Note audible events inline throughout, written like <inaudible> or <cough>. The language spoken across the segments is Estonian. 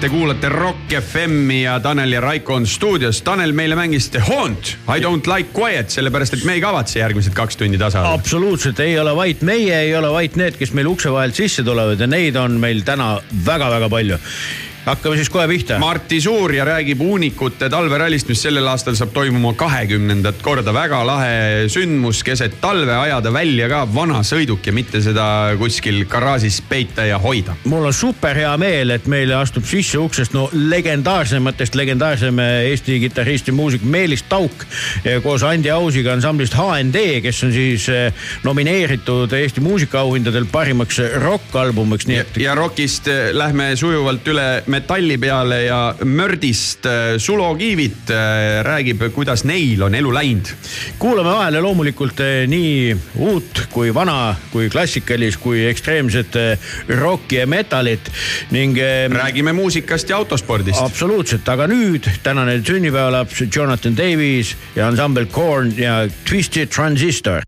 te kuulate Rock FM-i ja Tanel ja Raiko on stuudios. Tanel, meile mängis The Haunt, I don't like quiet, sellepärast et me ei kavatse järgmised kaks tundi tasa olla. absoluutselt ei ole vait meie, ei ole vait need, kes meil ukse vahelt sisse tulevad ja neid on meil täna väga-väga palju. Hakkame siis kohe pihta. Marti Suurja räägib uunikute talverallist, mis sellel aastal saab toimuma kahekümnendat korda. väga lahe sündmus keset talve, ajada välja ka vana sõiduk ja mitte seda kuskil garaažis peita ja hoida. mul on super hea meel, et meile astub sisse uksest no legendaarsematest legendaarsem Eesti kitarrist ja muusik Meelis Tauk eh, koos Andi Ausiga ansamblist HND, kes on siis eh, nomineeritud Eesti muusikaauhindadel parimaks rokk-albumiks, nii et ja rokist eh, lähme sujuvalt üle metalli peale ja mördist eh, Sulo Kiivit eh, räägib, kuidas neil on elu läinud. kuulame vahele loomulikult eh, nii uut kui vana, kui klassikalist, kui ekstreemset rokki ja metalit ning eh, räägime muusikast ja autospordist. absoluutselt, aga nüüd tänane sünnipäevalaps Jonathan Davis ja ansambel Korn ja Twisted Transistor.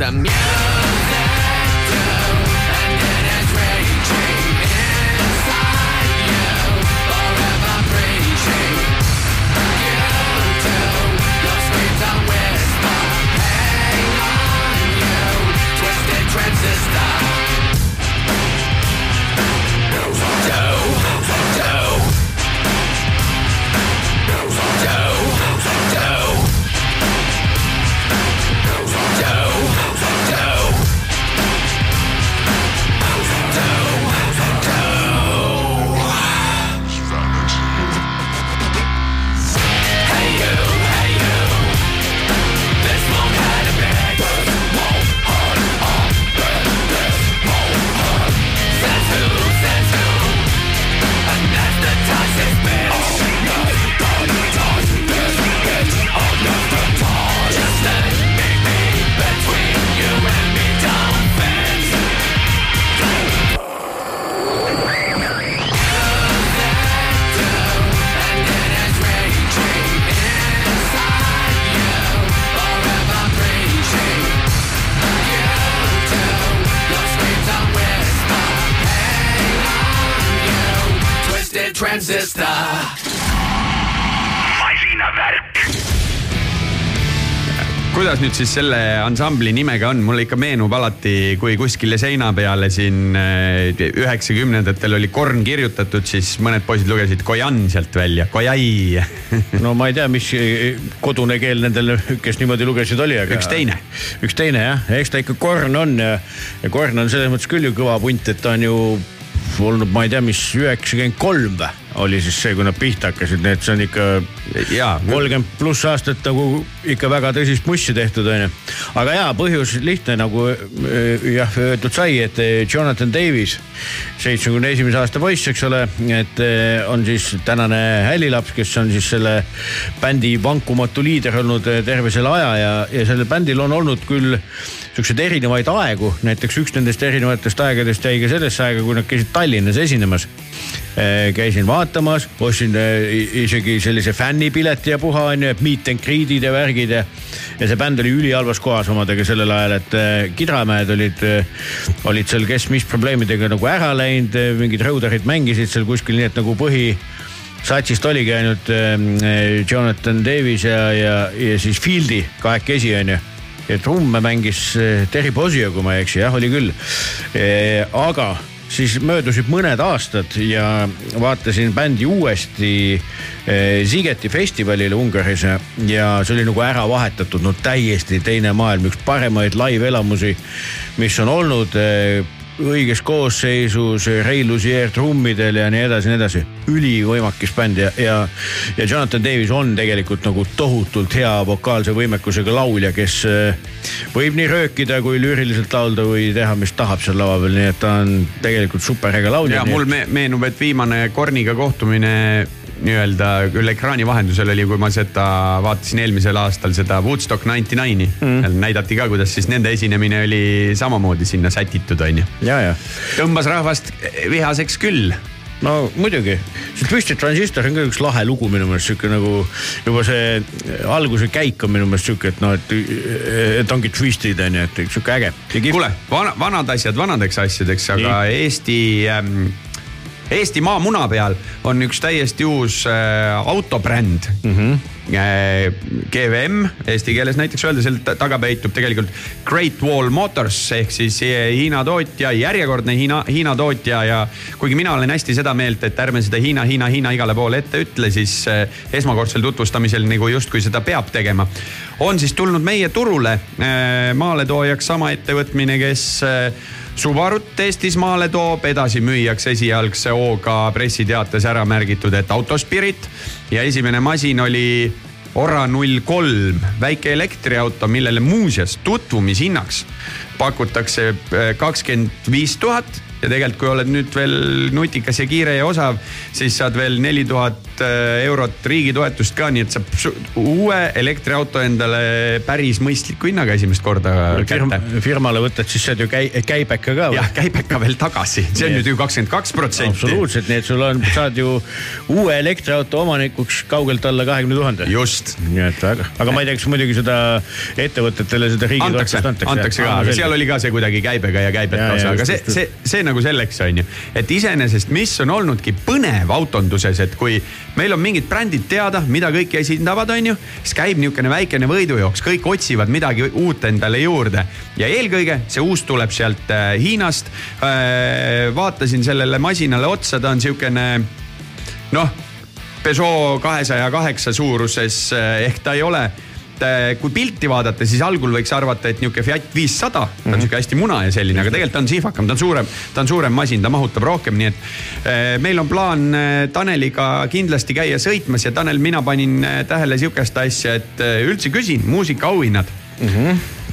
zamiast Transistor. masinavärk. kuidas nüüd siis selle ansambli nimega on, mulle ikka meenub alati, kui kuskile seina peale siin äh, üheksakümnendatel oli korn kirjutatud, siis mõned poisid lugesid Kojan sealt välja, Kojai. <laughs> no ma ei tea, mis kodune keel nendel, kes niimoodi lugesid, oli, aga. Üks teine. üks teine jah, eks ta ikka korn on ja, ja korn on selles mõttes küll ju kõva punt, et ta on ju olnud, ma ei tea, mis üheksakümmend kolm või oli siis see, kui nad pihta hakkasid, nii et see on ikka kolmkümmend pluss aastat nagu ikka väga tõsist mussi tehtud onju. aga jaa, põhjus lihtne nagu äh, jah öeldud sai, et äh, Jonathan Davis, seitsmekümne esimese aasta poiss, eks ole, et äh, on siis tänane hällilaps, kes on siis selle bändi vankumatu liider olnud terve selle aja ja, ja sellel bändil on olnud küll siukseid erinevaid aegu, näiteks üks nendest erinevatest aegadest jäi ka sellesse aega, kui nad käisid Tallinnas esinemas. Käisin vaatamas, ostsin i- isegi sellise fännipileti ja puha onju, et meet and greet'id ja värgid ja. ja see bänd oli ülihalvas kohas omadega sellel ajal, et äh, Kidramäed olid, olid seal kes mis probleemidega nagu ära läinud, mingid rõudarid mängisid seal kuskil, nii et nagu põhi satsist oligi ainult Jonathan Davis ja, ja, ja siis Fieldi kahekesi onju ja trumme mängis Terry Bozzio, kui ma ei eksi, jah, oli küll. aga siis möödusid mõned aastad ja vaatasin bändi uuesti eh, Zigeti festivalile Ungaris ja- see oli nagu ära vahetatud, no täiesti teine maailm, üks paremaid live-elamusi, mis on olnud eh, õiges koosseisus, Ray Luzier trummidel ja nii edasi, nii edasi. ülivõimakas bänd ja, ja, ja Jonathan Davis on tegelikult nagu tohutult hea vokaalse võimekusega laulja, kes eh, võib nii röökida kui lüüriliselt laulda või teha, mis tahab seal lava peal, nii et ta on tegelikult superäge laulja. ja mul me, meenub, et viimane Korniga kohtumine nii-öelda küll ekraani vahendusel oli, kui ma seda vaatasin eelmisel aastal seda Woodstock ninety nine'i mm.. näidati ka, kuidas siis nende esinemine oli samamoodi sinna sätitud, onju. tõmbas rahvast vihaseks küll. no muidugi, see Twisted Transistor on ka üks lahe lugu minu meelest sihuke nagu juba see alguse käik on minu meelest sihuke, et noh, et, et ongi twisted on ju, et sihuke äge. kuule, vana, vanad asjad vanadeks asjadeks, aga Eesti ähm, Eesti maamuna peal on üks täiesti uus äh, autobränd mm. -hmm. GVM eesti keeles näiteks öelda, seal ta- taga peitub tegelikult Great Wall Motors ehk siis eh, Hiina tootja, järjekordne Hiina, Hiina tootja ja kuigi mina olen hästi seda meelt, et ärme seda Hiina, Hiina, Hiina igale poole ette ütle, siis esmakordsel tutvustamisel nagu justkui seda peab tegema. on siis tulnud meie turule maaletoojaks sama ettevõtmine, kes Subarut Eestis maale toob, edasi müüakse esialgse hooga pressiteates ära märgitud, et Autospirit. Ja esimene masin oli Ora null kolm, väike elektriauto, millele muuseas tutvumishinnaks pakutakse eh, kakskümmend viis tuhat ja tegelikult, kui oled nüüd veel nutikas ja kiire ja osav, siis saad veel neli tuhat eurot riigi toetust ka, nii et saab uue elektriauto endale päris mõistliku hinnaga esimest korda firma, kätte. firmale võtad siis sealt ju käi-, käibeka ka jah, käibeka veel tagasi, see on nüüd ju kakskümmend kaks protsenti. absoluutselt, nii et sul on, saad ju uue elektriauto omanikuks kaugelt alla kahekümne tuhande. just, nii et väga, aga ma ei tea, kas muidugi seda ettevõtetele seda riigi antakse, toetust antakse. antakse ka, aga seal oli ka see kuidagi käibega ja käibeta osa, aga see see, see nagu selleks on ju. et iseenesest, mis on olnudki põnev autonduses, et kui meil on mingid brändid teada, mida kõik esindavad, on ju, siis käib niisugune väikene võidujooks, kõik otsivad midagi uut endale juurde ja eelkõige see uus tuleb sealt äh, Hiinast. vaatasin sellele masinale otsa, ta on niisugune noh, Peugeot kahesaja kaheksa suuruses eh, ehk ta ei ole eh, kui pilti vaadata, siis algul võiks arvata, et niisugune Fiat viissada, ta on sihuke hästi muna ja selline, aga tegelikult ta on sihvakam, ta on suurem, ta on suurem masin, ta mahutab rohkem, nii et eh, meil on plaan eh, Taneliga kindlasti käia sõitmas ja Tanel, mina panin tähele sihukest asja, et üldse küsin muusikaauhinnad.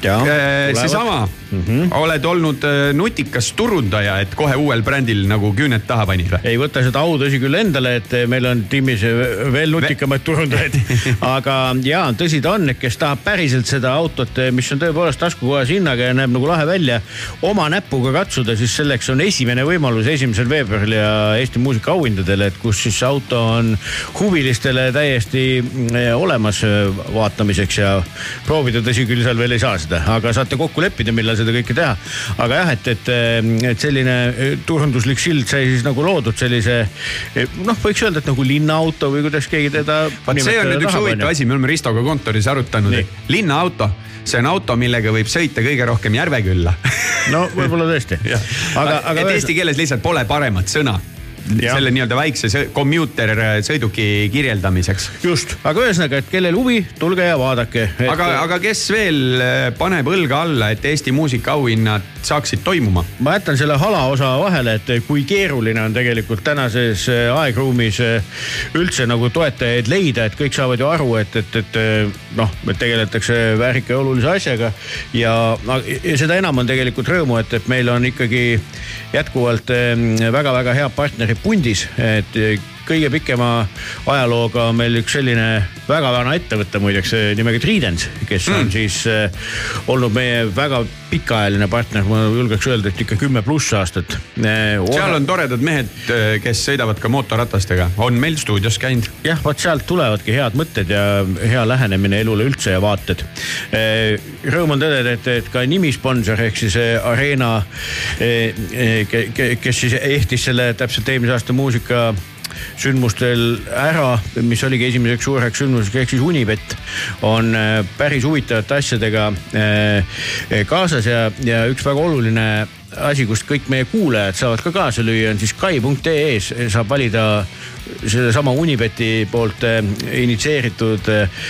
Seesama mm, -hmm. oled olnud eh, nutikas turundaja, et kohe uuel brändil nagu küüned taha panid või? ei võta seda au tõsi küll endale, et meil on tiimis veel nutikamaid turundajaid. <laughs> aga ja tõsi ta on, et kes tahab päriselt seda autot, mis on tõepoolest taskukohase hinnaga ja näeb nagu lahe välja, oma näpuga katsuda, siis selleks on esimene võimalus esimesel veebruaril ja Eesti Muusika auhindadel, et kus siis auto on huvilistele täiesti olemas vaatamiseks ja proovida, tõsi küll, seal veel ei saa seda, aga saate kokku leppida, millal seda kõike teha. aga jah, et, et, et selline eh, turunduslik sild sai siis nagu loodud sellise eh, noh, võiks öelda, et nagu linnaauto või kuidas keegi teda. vaat see on nüüd üks huvitav asi, me oleme Ristoga kontoris arutanud, et linnaauto, see on auto, millega võib sõita kõige rohkem Järvekülla. no võib-olla tõesti. <laughs> aga, aga et eesti keeles lihtsalt pole paremat sõna Jah. selle nii-öelda väikse sõ- kommuuter sõiduki kirjeldamiseks. just, aga ühesõnaga, et kellel huvi, tulge ja vaadake. aga, aga kes veel äh, paneb õlga alla, et Eesti muusikaauhinnad saaksid toimuma? ma jätan selle hala osa vahele, et kui keeruline on tegelikult tänases äh, aegruumis äh, üldse nagu toetajaid leida, et kõik saavad ju aru, et, et, et äh, noh, et tegeletakse väärika ja olulise asjaga ja, ja seda enam on tegelikult rõõmu, et, et meil on ikkagi jätkuvalt väga-väga head partnerid pundis, et kõige pikema ajalooga on meil üks selline väga vana ettevõte muideks äh, nimega Trident, kes on mm. siis äh, olnud meie väga pikaajaline partner, ma julgeks öelda, et ikka kümme pluss aastat. seal on toredad mehed, kes sõidavad ka mootorratastega, on meil stuudios käinud. jah, vot sealt tulevadki head mõtted ja hea lähenemine elule üldse ja vaated. Rõõm on tõdeda, et, et ka nimisponsor ehk siis eh, Arena, kes siis ehtis selle täpselt eelmise aasta muusika sündmustel ära, mis oligi esimeseks suureks sündmuseks ehk siis Unibet on äh, päris huvitavate asjadega äh, kaasas ja, ja üks väga oluline asi, kust kõik meie kuulajad saavad ka kaasa lüüa, on siis kai.ee-s saab valida sellesama Unibeti poolt äh, initsieeritud äh,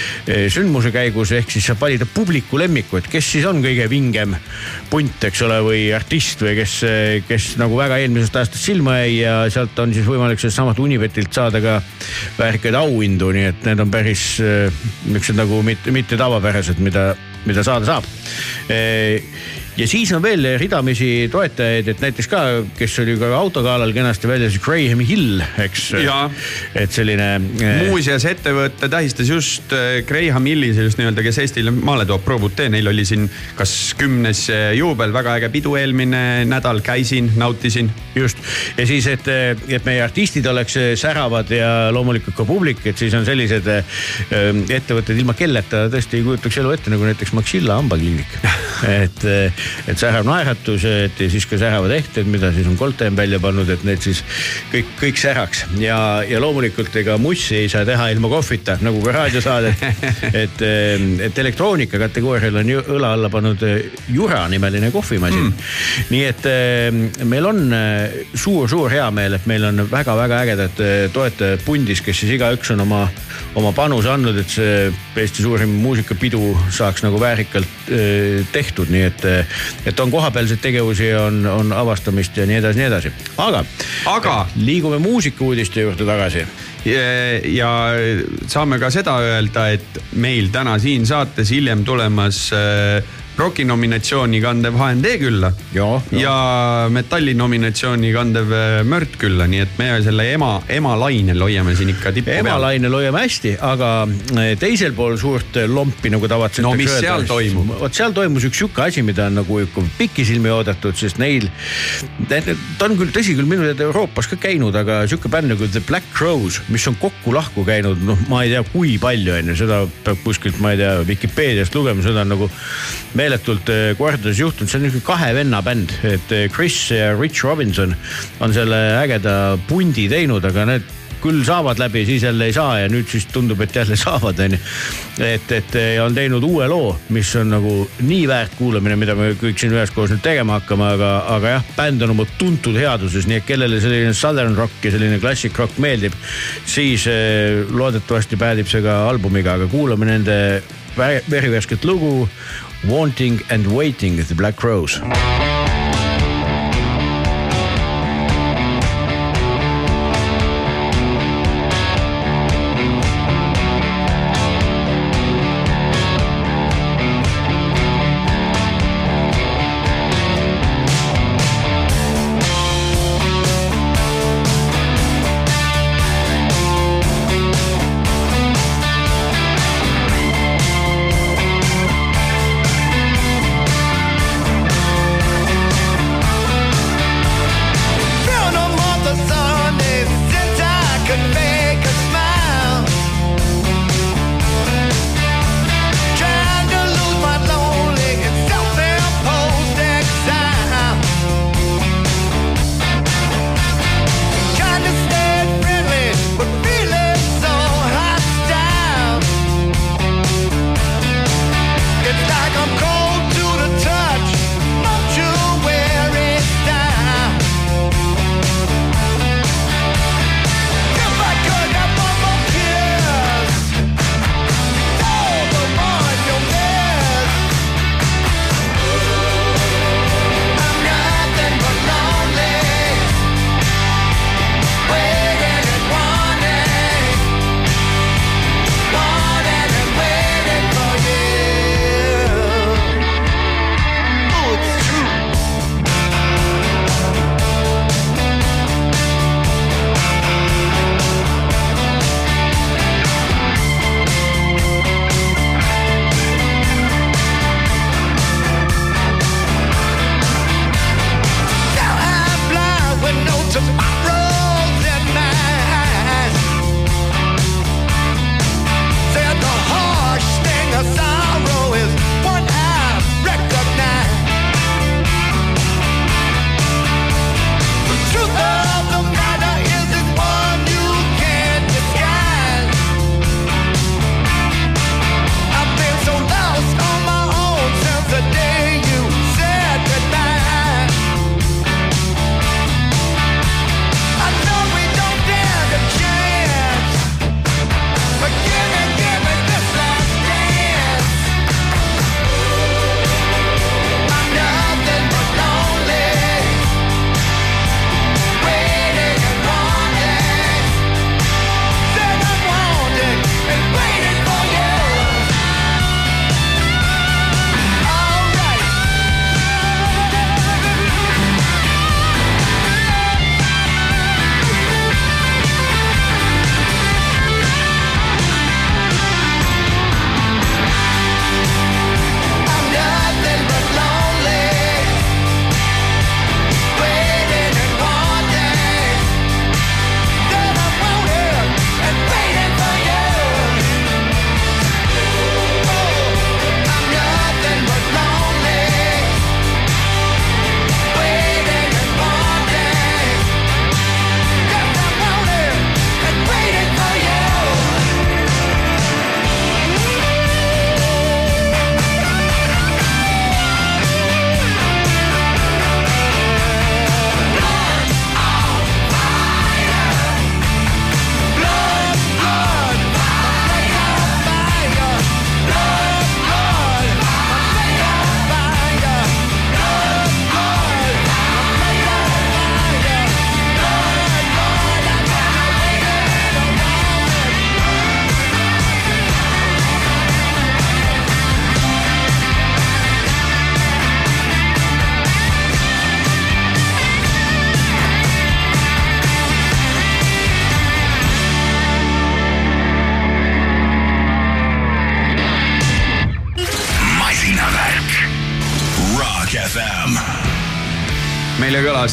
sündmuse käigus ehk siis saab valida publiku lemmiku, et kes siis on kõige vingem punt, eks ole, või artist või kes, kes nagu väga eelmisest aastast silma jäi ja sealt on siis võimalik sellest samast Unibetilt saada ka väärikaid auhindu, nii et need on päris niisugused nagu mitte, mitte tavapärased, mida, mida saada saab ja siis on veel ridamisi toetajaid, et näiteks ka, kes oli ka autogalal kenasti väljas, Graham Hill, eks et selline. muuseas, ettevõte tähistas just äh, Graham Hilli sellist nii-öelda, kes Eestile maale toob, Pro Butee, neil oli siin kas kümnes äh, juubel, väga äge pidu eelmine nädal, käisin, nautisin. just ja siis, et, et meie artistid oleks säravad ja loomulikult ka publik, et siis on sellised ettevõtted, ilma kelleta tõesti ei kujutaks elu ette, nagu näiteks Maxilla hambakliinik. <laughs> et, et särav naeratus, et ja siis ka säravad ehted, mida siis on Coltem välja pannud, et need siis kõik, kõik säraks ja, ja loomulikult ega mussi ei saa teha ilma kohvita, nagu ka raadiosaadet. <laughs> et, et elektroonika kategoorial on ju õla alla pannud eh, Jura nimeline kohvimasin. Mm.. nii et eh, meil on suur-suur heameel, et meil on väga-väga ägedad eh, toetajad pundis, kes siis igaüks on oma, oma panuse andnud, et see Eesti suurim muusikapidu saaks nagu väärikalt eh, tehtud, nii et, et on kohapealseid tegevusi, on, on avastamist ja nii edasi, nii edasi, aga. Aga- liigume muusikauudiste juurde tagasi ja saame ka seda öelda, et meil täna siin saates hiljem tulemas äh, roki nominatsiooni kandev HND külla. Ja, ja. ja metalli nominatsiooni kandev äh, Mört külla, nii et me selle ema, emalainel hoiame siin ikka tippu peal. emalainel hoiame hästi, aga eh, teisel pool suurt lompi nagu tavatsetakse No mis seal toimub? vot seal toimus üks sihuke asi, mida on nagu pikisilmi oodatud, sest neil. ta on küll, tõsi küll, minu teada Euroopas ka käinud, aga sihuke bänd nagu The Black Crows, mis on kokku-lahku käinud, noh, ma ei tea, kui palju on ju, seda peab kuskilt, ma ei tea, Vikipeediast lugema, seda on nagu meeletult eh, kordades juhtunud, see on niisugune kahe venna bänd, et eh, Chris ja Rich Robinson on selle ägeda pundi teinud, aga need küll saavad läbi, siis jälle ei saa ja nüüd siis tundub, et jälle <laughs> saavad, onju. et, et eh, on teinud uue loo, mis on nagu nii väärt kuulamine, mida me kõik siin üheskoos nüüd tegema hakkame, aga, aga jah, bänd on oma tuntud headuses, nii et kellele selline southern rock ja selline classic rock meeldib, siis eh, loodetavasti päädib see ka albumiga, aga kuulame nende vä- verivärsket lugu Wanting and Waiting The Black Crows.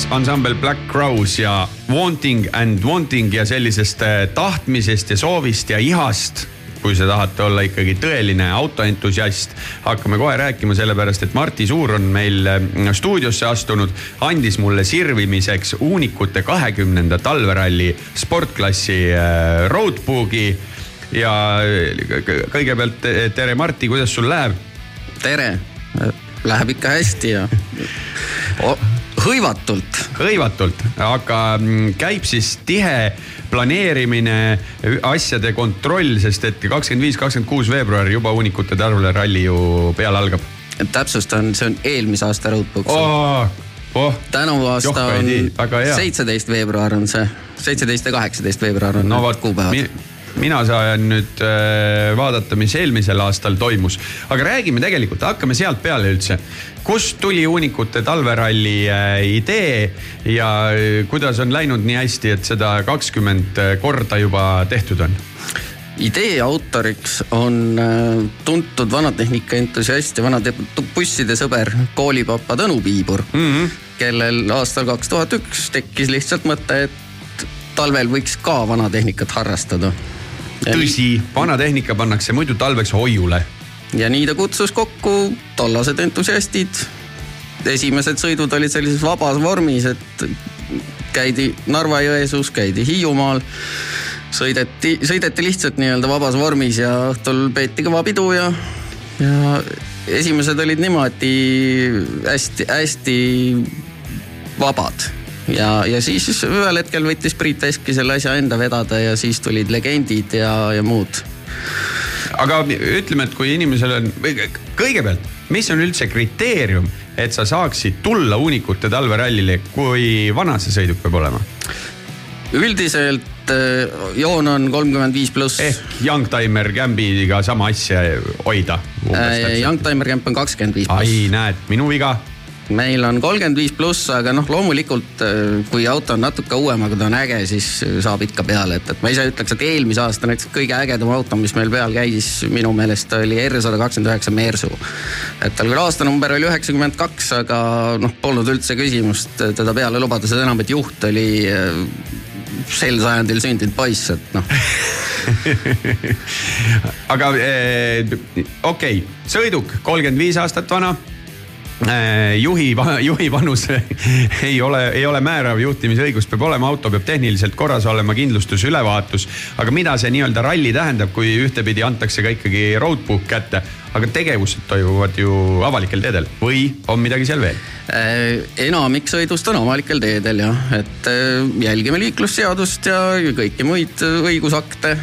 Kõlas ansambel Black Crows ja Wanting and Wanting ja sellisest äh, tahtmisest ja soovist ja ihast kui sa tahate olla ikkagi tõeline autoentusiast, hakkame kohe rääkima, sellepärast et Marti Suur on meil äh, stuudiosse astunud, andis mulle sirvimiseks uunikute kahekümnenda talveralli sportklassi äh, roadbook'i. ja kõigepealt tere, Marti, kuidas sul läheb? tere, läheb ikka hästi ja o, <laughs> hõivatult. hõivatult, aga mm, käib siis tihe planeerimine, asjade kontroll, sest et kakskümmend viis, kakskümmend kuus veebruar juba uunikute Tarvele ralli ju peale algab. täpsustan, see on eelmise aasta roadbook oh,. Oh, tänavu aasta on seitseteist veebruar on see, seitseteist ja kaheksateist veebruar on no need kuupäevad mina saan nüüd äh, vaadata, mis eelmisel aastal toimus, aga räägime tegelikult, hakkame sealt peale üldse. kust tuli uunikute talveralli äh, idee ja äh, kuidas on läinud nii hästi, et seda kakskümmend korda juba tehtud on? idee autoriks on tuntud vanatehnika entusiast ja vanade busside sõber, koolipapa Tõnu Piibur mm, -hmm. kellel aastal kaks tuhat üks tekkis lihtsalt mõte, et talvel võiks ka vanatehnikat harrastada. Tõsi, vana tehnika pannakse muidu talveks hoiule. ja nii ta kutsus kokku tollased entusiastid. esimesed sõidud olid sellises vabas vormis, et käidi Narva-Jõesuus, käidi Hiiumaal sõideti, sõideti lihtsalt nii-öelda vabas vormis ja õhtul peeti kõva pidu ja, ja esimesed olid niimoodi hästi-hästi vabad. Ja, ja siis ühel hetkel võttis Priit Veski selle asja enda vedada ja siis tulid legendid ja, ja muud. aga ütleme, et kui inimesel on, kõigepealt, mis on üldse kriteerium, et sa saaksid tulla uunikute talverallile, kui vana see sõiduk peab olema? üldiselt äh, joon on kolmkümmend viis pluss. ehk Youngtimer Cambiga sama asja hoida. Äh, Youngtimer Camp on kakskümmend viis ai, pluss. näed, minu viga. Meil on kolmkümmend viis pluss, aga noh, loomulikult äh, kui auto on natuke uuem, aga ta on äge, siis saab ikka peale, et, et ma ise ütleks, et eelmise aasta näiteks kõige ägedam auto, mis meil peal käis, minu meelest oli R sada kakskümmend üheksa Mersu. et tal küll aastanumber oli üheksakümmend kaks, aga noh, polnud üldse küsimust teda peale lubada, seda enam, et juht oli äh, sel sajandil sündinud poiss, et noh <laughs> aga eh, okei okay., sõiduk kolmkümmend viis aastat vana juhi, juhi vanus <laughs> ei ole, ei ole määrav, juhtimisõigus peab olema, auto peab tehniliselt korras olema, kindlustus, ülevaatus. aga mida see nii-öelda ralli tähendab, kui ühtepidi antakse ka ikkagi roadbook kätte, aga tegevused toimuvad ju avalikel teedel või on midagi seal veel? Äh, enamik sõidust on avalikel teedel jah, et äh, jälgime liiklusseadust ja kõiki muid äh, õigusakte.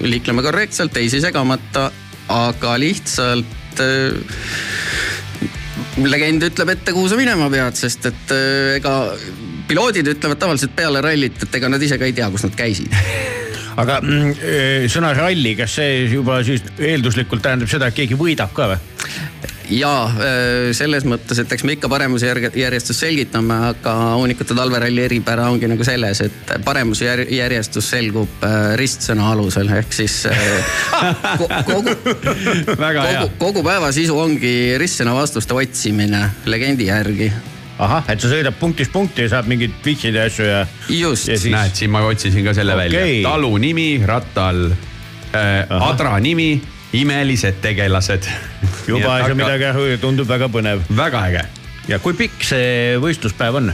liikleme korrektselt, teisi segamata, aga lihtsalt äh, legend ütleb ette, kuhu sa minema pead, sest et äh, ega piloodid ütlevad tavaliselt peale rallit, et ega nad ise ka ei tea, kus nad käisid <laughs> aga mm, eh, sõna ralli, kas see juba siis eelduslikult tähendab seda, et keegi võidab ka või? Ja äh, selles mõttes, et eks me ikka paremusjärjestust selgitame, aga uunikute talveralli eripära ongi nagu selles, et paremusjärjestus selgub äh, ristsõna alusel ehk siis äh, <laughs> ko- kogu, kogu, kogu päeva sisu ongi ristsõna vastuste otsimine legendi järgi. ahah, et sa sõidad punktist punkti ja saad mingeid vihjeid ja asju ja. just Ja, siis- näed, siin ma otsisin ka selle Okei. välja. talu nimi ratta all äh,, adra nimi, imelised tegelased. juba ei saa midagi aru tundub väga põnev. väga äge. ja kui pikk see võistluspäev on?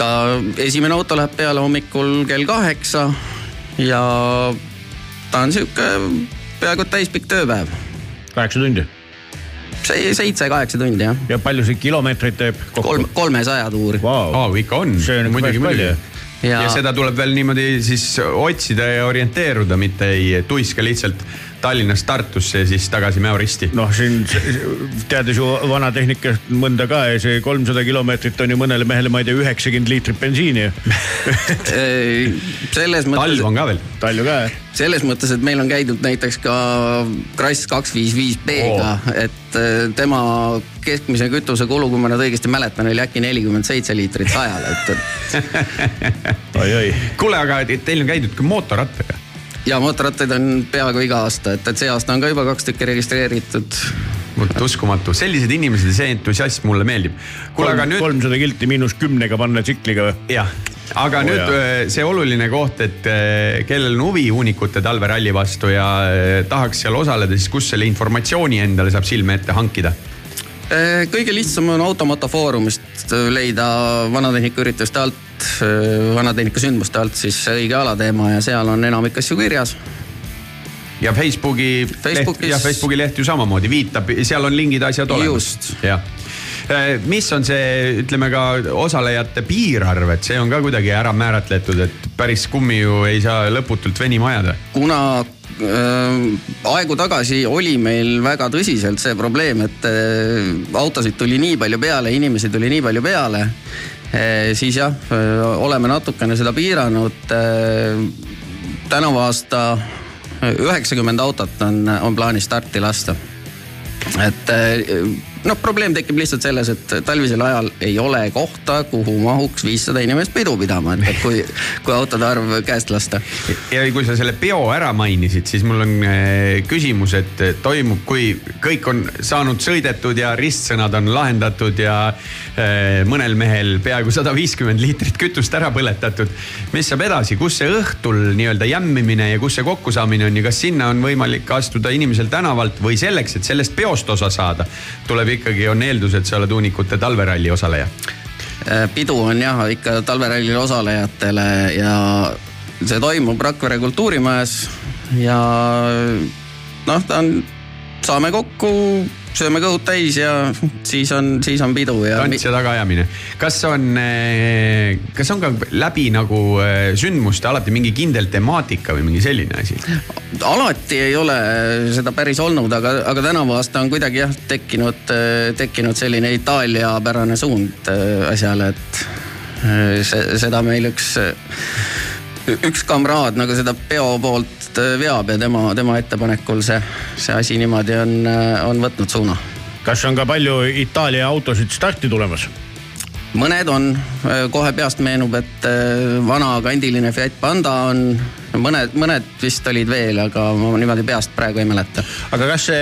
ta esimene auto läheb peale hommikul kell kaheksa ja ta on sihuke peaaegu täispikk tööpäev. kaheksa tundi. see seitse-kaheksa tundi jah, ja palju see kilomeetreid teeb kokku kolm, kolmesaja tuuri. wow.? aa, ikka on. See on päris palju. ja... Ja- ja seda tuleb veel niimoodi siis otsida ja orienteeruda, mitte ei tuiska lihtsalt Tallinnast Tartusse ja siis tagasi Mäo risti. noh, siin teades ju vanatehnikast mõnda ka ja see kolmsada kilomeetrit on ju mõnele mehele, ma ei tea, üheksakümmend liitrit bensiini <laughs> selles talv mõttes, on ka veel. palju ka jah? selles mõttes, et meil on käidud näiteks ka Kras kaks viis viis B-ga Oo., et äh, tema keskmise kütusekulu, kui ma nüüd õigesti mäletan, oli äkki nelikümmend seitse liitrit sajale, et, <laughs> et oi-oi. kuule, aga teil on käidud ka mootorrattaga. Ja mootorrattaid on peaaegu iga aasta, et, et see aasta on ka juba kaks tükki registreeritud. uskumatu, sellised inimesed ja see entusiasm mulle meeldib. kuule, aga nüüd kolmsada kilti miinus kümnega panna tsikliga või? jah, aga oh, nüüd jaa. öö, see oluline koht, et öö, kellel on huvi hunnikute talveralli vastu ja öö, tahaks seal osaleda, siis kus selle informatsiooni endale saab silme ette hankida? Eh, kõige lihtsam on Automoto Foorumist leida vanatehnika ürituste alt, vanatehnika sündmuste alt siis õige alateema ja seal on enamik asju kirjas. ja Facebooki Facebookis- leht, ja Facebooki leht ju samamoodi viitab, seal on lingid, asjad olemas jah, mis on see, ütleme ka osalejate piirarv, et see on ka kuidagi ära määratletud, et päris kummi ju ei saa lõputult venima ajada. kuna äh, aegu tagasi oli meil väga tõsiselt see probleem, et äh, autosid tuli nii palju peale, inimesi tuli nii palju peale äh,, siis jah, oleme natukene seda piiranud äh,. tänavu aasta üheksakümmend autot on, on plaanis starti lasta. et äh, noh, probleem tekib lihtsalt selles, et talvisel ajal ei ole kohta, kuhu mahuks viissada inimest pidu pidama, et, kui, kui autode arv käest lasta ja kui sa selle peo ära mainisid, siis mul on äh, küsimus, et toimub, kui kõik on saanud sõidetud ja ristsõnad on lahendatud ja äh, mõnel mehel peaaegu sada viiskümmend liitrit kütust ära põletatud. mis saab edasi, kus see õhtul nii-öelda jämmimine ja kus see kokkusaamine on ja kas sinna on võimalik astuda inimesel tänavalt või selleks, et sellest peost osa saada, tuleb ikkagi, on eeldus, et sa oled hunnikute talveralli osaleja. Äh, pidu on jah ikka talverallil osalejatele ja see toimub Rakvere kultuurimajas ja noh, ta on, saame kokku, sööme kõhud täis ja siis on, siis on pidu ja. tants ja tagaajamine. kas on, kas on ka läbi nagu eh, sündmuste alati mingi kindel temaatika või mingi selline asi? alati ei ole seda päris olnud, aga, aga tänavu aasta on kuidagi jah tekkinud, tekkinud selline Itaalia-pärane suund asjale, et see, seda meil üks, üks kamraad nagu seda peo poolt äh, veab ja tema, tema ettepanekul see, see asi niimoodi on, on võtnud suuna kas on ka palju Itaalia autosid starti tulemas? Mõned on, kohe peast meenub, et vana kandiline Fiat Panda on, mõned, mõned vist olid veel, aga ma niimoodi peast praegu ei mäleta. aga kas see,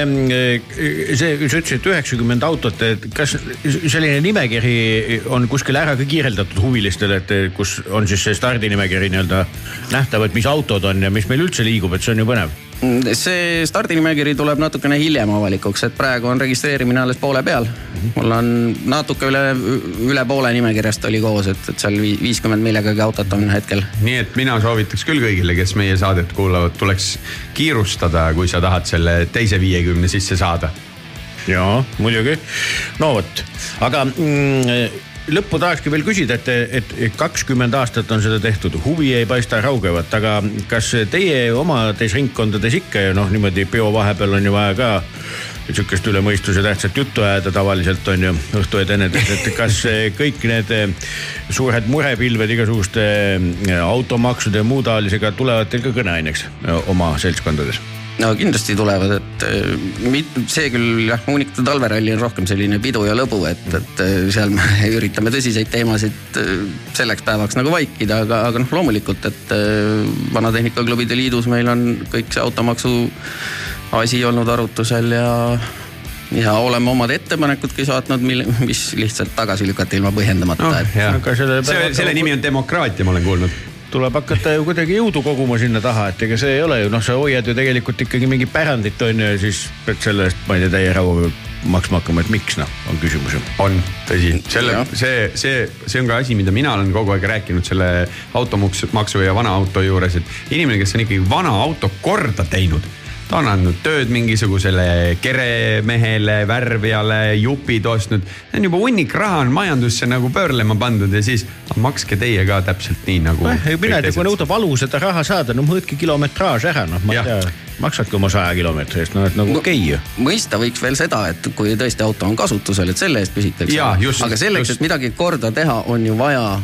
see, sa ütlesid üheksakümmend autot, et kas selline nimekiri on kuskil ära ka kirjeldatud huvilistele, et kus on siis see stardinimekiri nii-öelda nähtav, et mis autod on ja mis meil üldse liigub, et see on ju põnev see stardinimekiri tuleb natukene hiljem avalikuks, et praegu on registreerimine alles poole peal. mul on natuke üle, üle poole nimekirjast oli koos, et, et seal vii- viiskümmend millegagi autot on hetkel. nii et mina soovitaks küll kõigile, kes meie saadet kuulavad, tuleks kiirustada, kui sa tahad selle teise viiekümne sisse saada. jaa, muidugi. no vot, aga mm, lõppu tahakski veel küsida, et, et kakskümmend aastat on seda tehtud, huvi ei paista raugevat, aga kas teie omades ringkondades ikka ja noh, niimoodi peo vahepeal on ju vaja ka sihukest üle mõistuse tähtsat juttu ajada tavaliselt on ju õhtu edenedes, et kas kõik need suured murepilved igasuguste automaksude ja muu taolisega tulevad teil ka kõneaineks oma seltskondades? No kindlasti tulevad, et äh, mit- see küll jah, Muunikute talveralli on rohkem selline pidu ja lõbu, et, et äh, seal me <laughs> üritame tõsiseid teemasid äh, selleks päevaks nagu vaikida, aga, aga noh, loomulikult, et Vanatehnika-klubide liidus meil on kõik see automaksu asi olnud arutusel ja ja oleme omad ettepanekudki saatnud, mille, mis lihtsalt tagasi lükati ilma põhjendamata et jah Aga selle, see, selle nimi on demokraatia, ma olen kuulnud. Tuleb hakata ju kuidagi jõudu koguma sinna taha, et ega see ei ole ju noh, sa hoiad ju tegelikult ikkagi mingit pärandit on ju ja siis pead selle eest, ma ei tea, täie rauaga maksma hakkama, et miks noh, on küsimus ju. on, tõsi, selle see, see, see on ka asi, mida mina olen kogu aeg rääkinud selle automaksu ja vana auto juures, et inimene, kes on ikkagi vana auto korda teinud ta on andnud tööd mingisugusele keremehele, värvijale, jupid ostnud. see on juba hunnik raha on majandusse nagu pöörlema pandud ja siis makske teie ka täpselt nii nagu. nojah, mina ei tea, kui nõuda valu seda raha saada, no mõõtke kilometraaž ära, noh, ma ei tea, maksake oma saja kilomeetri eest, no et nagu okei okay, ju. mõista võiks veel seda, et kui tõesti auto on kasutusel, et selle eest küsitakse aga selleks, et midagi korda teha, on ju vaja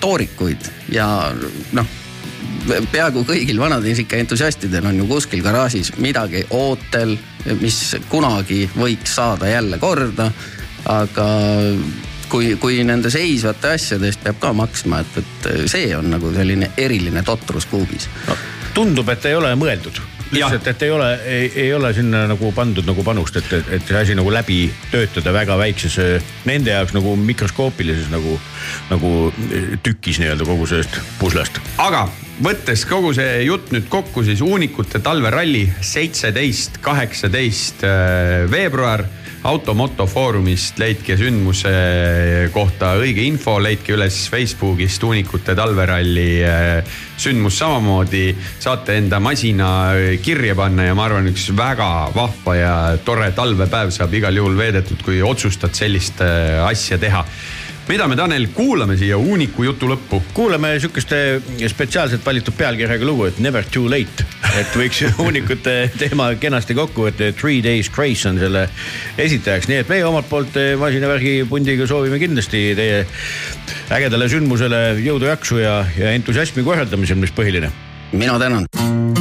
toorikuid ja noh, peaaegu kõigil vanatehnika entusiastidel on ju kuskil garaažis midagi ootel, mis kunagi võiks saada jälle korda. aga kui, kui nende seisvate asjade eest peab ka maksma, et, et see on nagu selline eriline totrus kuubis no,. tundub, et ei ole mõeldud lihtsalt, et ei ole, ei ole sinna nagu pandud nagu panust, et, et, et see asi nagu läbi töötada väga väikses, äh, nende jaoks nagu mikroskoopilises nagu, nagu äh, tükis nii-öelda kogu sellest puslast. aga võttes kogu see jutt nüüd kokku, siis Uunikute talveralli seitseteist, kaheksateist äh, veebruar. automoto foorumist leidke sündmuse kohta õige info, leidke üles Facebookist Uunikute talveralli äh, sündmus samamoodi. saate enda masina äh, kirja panna ja ma arvan, üks väga vahva ja tore talvepäev saab igal juhul veedetud, kui otsustad sellist asja teha mida me, Tanel, kuulame siia Uuniku jutu lõppu? kuulame sihukest spetsiaalselt valitud pealkirjaga lugu, et Never too late. et võiks <laughs> Uunikute teema kenasti kokku võtta, Three days grace on selle esitajaks, nii et meie omalt poolt eh, masinavärgi pundiga soovime kindlasti teie ägedale sündmusele jõudu, jaksu ja, ja entusiasmi korraldamisel, mis põhiline. mina tänan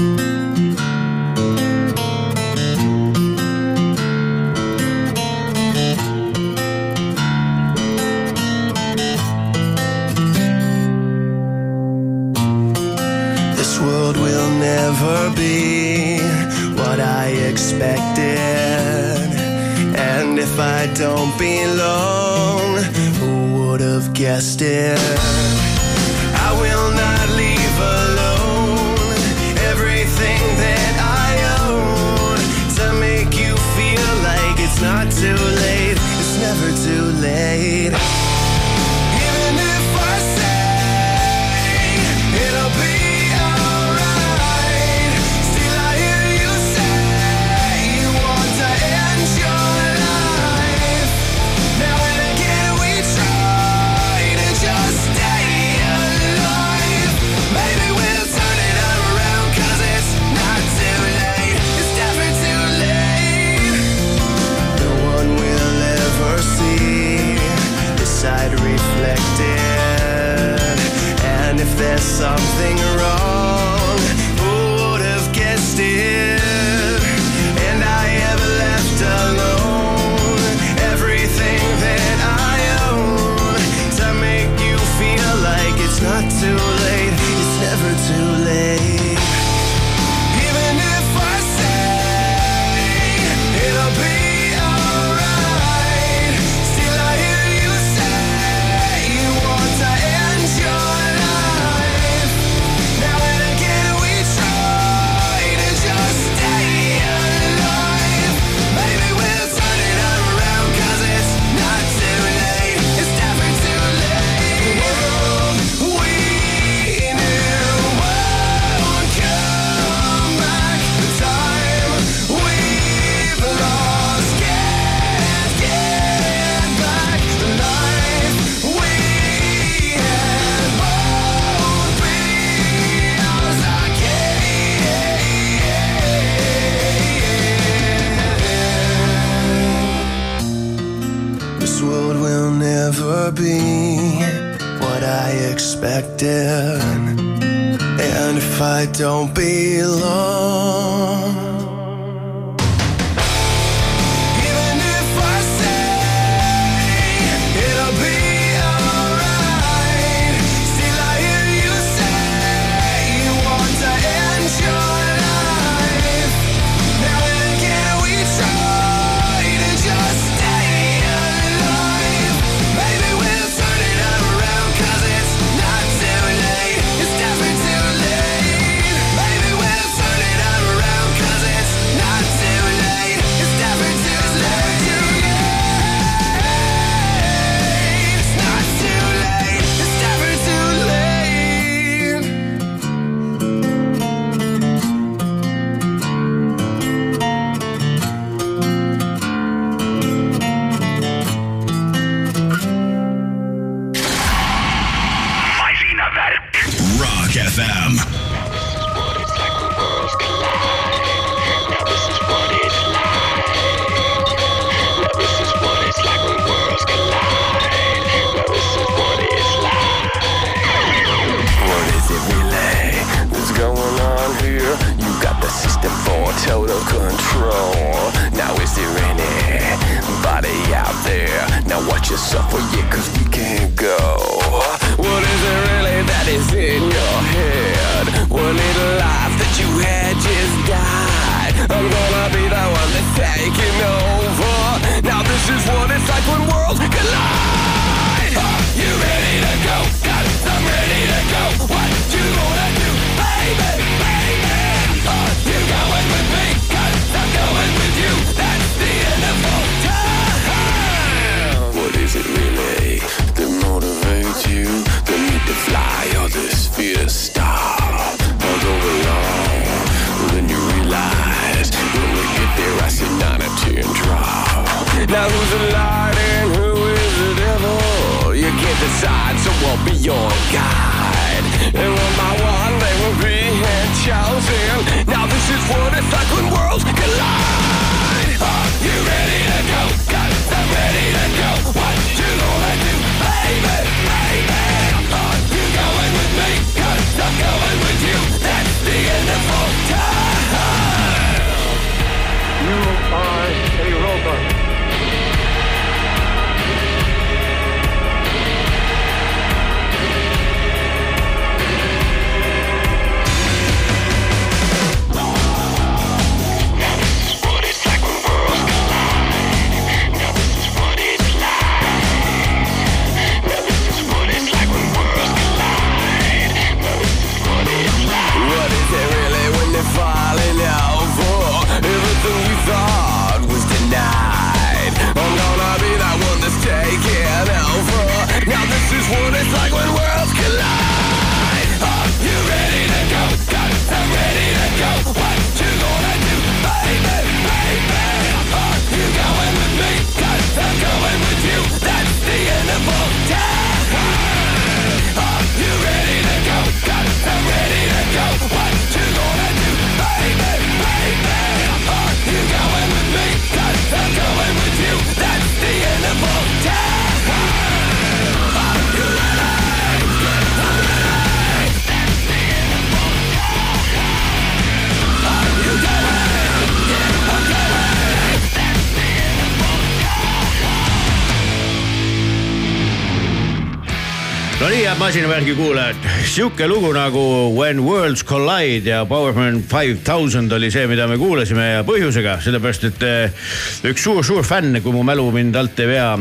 masinavärgi kuulajad, sihuke lugu nagu When Worlds Collide ja Powerman Five Thousand oli see, mida me kuulasime ja põhjusega, sellepärast et eh, üks suur-suur fänn, kui mu mälu mind alt ei vea,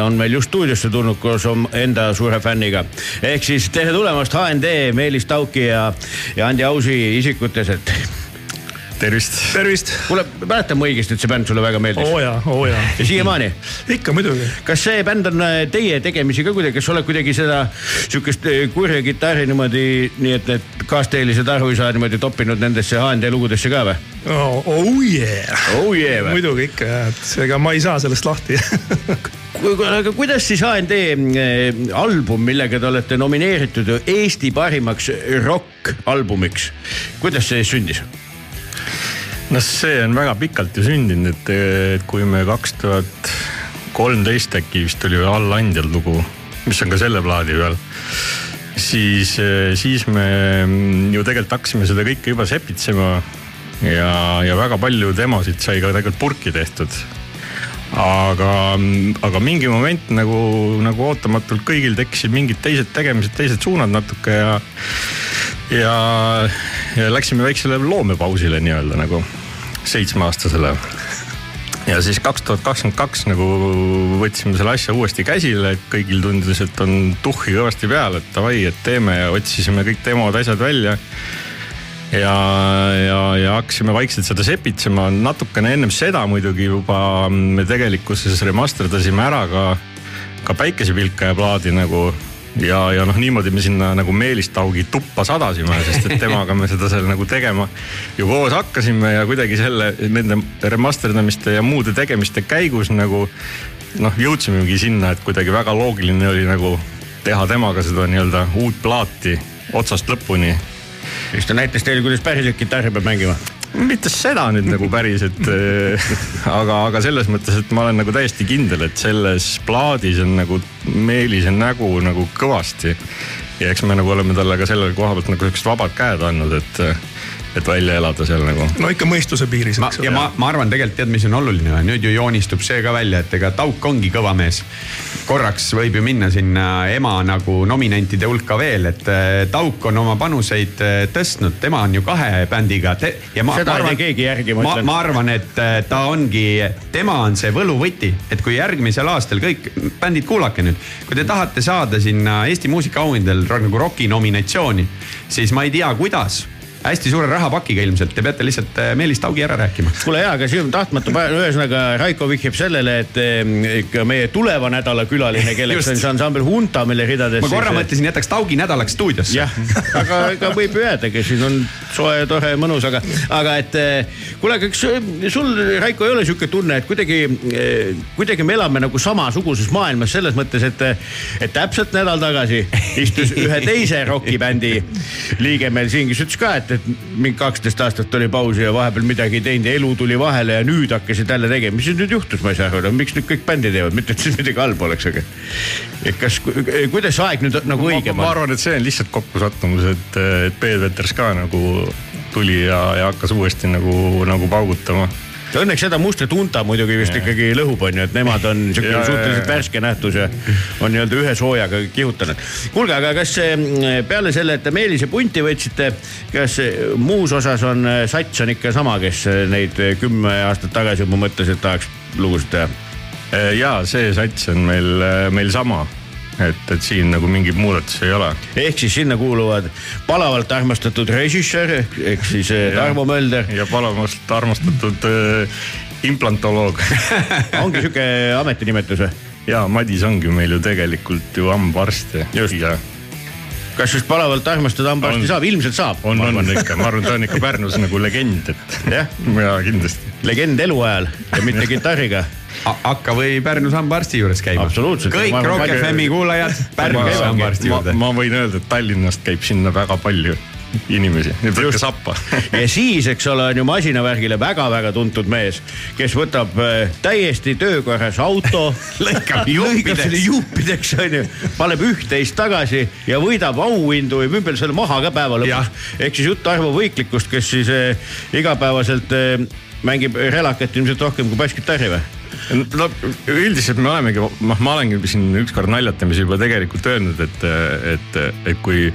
on meil just stuudiosse tulnud koos enda suure fänniga. ehk siis tere tulemast HND, Meelis Tauki ja, ja Andi Ausi isikutes, et tervist. tervist. kuule, mäletan ma õigesti, et see bänd sulle väga meeldis? oo jaa, oo jaa. ja siiamaani? ikka muidugi. kas see bänd on äh, teie tegemisi ka kuidagi, kas sa oled kuidagi seda sihukest äh, kurja kitarri niimoodi, nii et need kaasteelised arvuisa niimoodi toppinud nendesse HND lugudesse ka või? oh yeah. Oh yeah või? muidugi ikka jah, et ega ma ei saa sellest lahti <laughs> aga kuidas siis HND äh, album, millega te olete nomineeritud Eesti parimaks rokk-albumiks, kuidas see sündis? No see on väga pikalt ju sündinud, et, et kui me kaks tuhat kolmteist äkki vist oli All Andjal lugu, mis on ka selle plaadi peal. siis, siis me ju tegelikult hakkasime seda kõike juba sepitsema ja, ja väga palju demosid sai ka tegelikult purki tehtud aga, aga mingi moment nagu, nagu ootamatult kõigil tekkisid mingid teised tegemised, teised suunad natuke ja. ja, ja läksime väiksele loomepausile nii-öelda nagu seitsmeaastasele. ja siis kaks tuhat kakskümmend kaks nagu võtsime selle asja uuesti käsile, kõigil tundus, et on tuhhi kõvasti peal, et davai, et teeme ja otsisime kõik demod, asjad välja. Ja, ja, ja hakkasime vaikselt seda sepitsema, natukene ennem seda muidugi juba me tegelikkuses remasterdasime ära ka, ka päikesepilkaja plaadi nagu ja, ja noh, niimoodi me sinna nagu Meelis Taugi tuppa sadasime, sest et temaga me seda seal nagu tegema ju koos hakkasime ja kuidagi selle, nende remasterdamiste ja muude tegemiste käigus nagu noh, jõudsimegi sinna, et kuidagi väga loogiline oli nagu teha temaga seda nii-öelda uut plaati otsast lõpuni siis ta näitas teile, kuidas päriselt kitarri peab mängima. Mitte seda nüüd nagu päris, et äh, aga, aga selles mõttes, et ma olen nagu täiesti kindel, et selles plaadis on nagu Meelise nägu nagu kõvasti. ja eks me nagu oleme talle ka selle koha pealt nagu siuksed vabad käed andnud, et, et välja elada seal nagu. no ikka mõistuse piiris, ma eks ja ole. ma, ma arvan tegelikult tead, mis on oluline või nüüd ju joonistub see ka välja, et ega Tauk ongi kõva mees. korraks võib ju minna sinna ema nagu nominentide hulka veel, et äh, Tauk on oma panuseid äh, tõstnud, tema on ju kahe bändiga te,. ja ma, Seda ei tee keegi järgi, ma ma, ütlen. ma arvan, et äh, ta ongi, tema on see võluvõti, et kui järgmisel aastal kõik bändid, kuulake nüüd, kui te tahate saada sinna Eesti muusikaauhindadel nagu roki nominatsiooni, siis ma ei tea, kuidas hästi suure rahapakiga ilmselt, te peate lihtsalt äh, Meelis Taugi ära rääkima. kuule jaa, aga tahtmata, ühesõnaga Raiko vihjab sellele, et eh, ikka meie tuleva nädala külaline, kelleks on see ansambel Hunta, mille ridades. ma korra mõtlesin, jätaks Taugi nädalaks stuudiosse. jah, aga ega võib ju jäädagi, siin on soe tore mõnus, aga, aga et eh, kuule, aga kas sul, Raiko, ei ole sihuke tunne, et kuidagi, kuidagi me elame nagu samasuguses maailmas selles mõttes, et, et täpselt nädal tagasi istus ühe teise rokibändi liige meil siin, kes ütles ka, et, et mingi kaksteist aastat oli pausi ja vahepeal midagi ei teinud ja elu tuli vahele ja nüüd hakkasid jälle tegema. mis siis nüüd juhtus, ma ei saa aru, miks nüüd kõik bändi teevad, mitte et siin midagi halba oleks, aga. et kas, kuidas aeg nüüd nagu õigem ma on? arvan, et see on lihtsalt kokkusattumus, et, et Peet Veters ka nagu tuli ja, ja hakkas uuesti nagu, nagu paugutama. Õnneks seda mustrit unta muidugi vist ikkagi lõhub, on ju, et nemad on siuke Ja, ja, suhteliselt ja. värske nähtus ja on nii-öelda ühe soojaga kihutanud. kuulge, aga kas eh, peale selle, et te Meelise punti võtsite, kas eh, muus osas on eh, sats on ikka sama, kes neid kümme aastat tagasi juba mõtles, et tahaks lugusid teha? ja see sats on meil, meil sama, et, et siin nagu mingeid muudatusi ei ole. ehk siis sinna kuuluvad palavalt armastatud režissöör ehk siis eh, Tarmo Mölder, ja palavalt armastatud äh, implantoloog <laughs> ongi sihuke ametinimetus või? ja Madis ongi meil ju tegelikult ju hambaarst ja, ja kas just palavalt armastada hambaarsti saab, ilmselt saab. on, on ikka, ma arvan, ta on ikka Pärnus nagu legend, et jah, <laughs> ja kindlasti. legend eluajal ja mitte <laughs> kitarriga hakka või Pärnus hambaarsti juures käima. Kõik Rock FM-i kuulajad Pärnus hambaarsti ma, juurde. ma võin öelda, et Tallinnast käib sinna väga palju inimesi, <laughs> võtke sappa. ja siis, eks ole, on ju masinavärgile väga-väga tuntud mees, kes võtab äh, täiesti töökorras auto, <laughs> Lõikab juppideks. juppideks onju, paneb üht-teist tagasi ja võidab auhindu müüb veel selle maha ka päeva lõpuks. ehk siis jutt Arvo Võiklikust, kes siis äh, igapäevaselt äh, mängib relakat ilmselt rohkem kui basskitarri või? No üldiselt me olemegi, noh, ma olengi siin ükskord naljatamisi juba tegelikult öelnud, et, et, et kui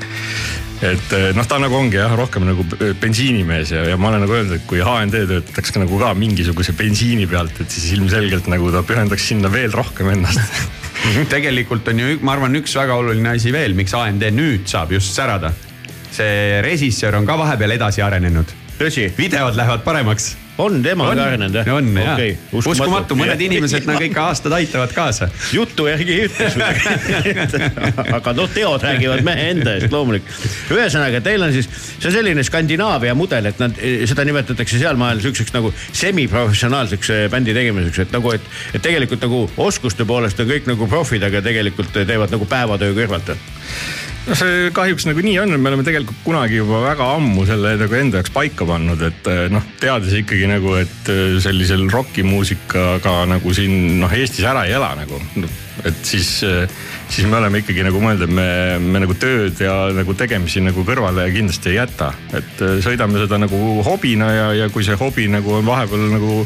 et noh, ta nagu ongi jah, rohkem nagu bensiinimees ja, ja ma olen nagu öelnud, et kui HND töötaks ka nagu ka mingisuguse bensiini pealt, et siis ilmselgelt nagu ta pühendaks sinna veel rohkem ennast. <laughs> tegelikult on ju, ma arvan, üks väga oluline asi veel, miks AMD nüüd saab just särada. see režissöör on ka vahepeal edasi arenenud. tõsi, videod lähevad paremaks. On tema ka arenenud jah? on jah, uskumatu, mõned inimesed nagu ikka aastad aitavad kaasa. juttu järgi ei ütle aga noh, teod räägivad mehe enda eest loomulikult. ühesõnaga, teil on siis, see on selline Skandinaavia mudel, et nad, seda nimetatakse sealmaal siukseks nagu semiprofessionaalseks eh, bändi tegemiseks, et nagu, et, et tegelikult nagu oskuste poolest on kõik nagu profid, aga tegelikult teevad nagu päevatöö kõrvalt. No see kahjuks nagu nii on, me oleme tegelikult kunagi juba väga ammu selle nagu enda jaoks paika pannud, et noh, teades ikkagi nagu, et sellisel rokimuusikaga nagu siin noh, Eestis ära ei ela nagu. et siis, siis me oleme ikkagi nagu mõelnud, et me, me nagu tööd ja nagu tegemisi nagu kõrvale kindlasti ei jäta. et sõidame seda nagu hobina ja, ja kui see hobi nagu on vahepeal nagu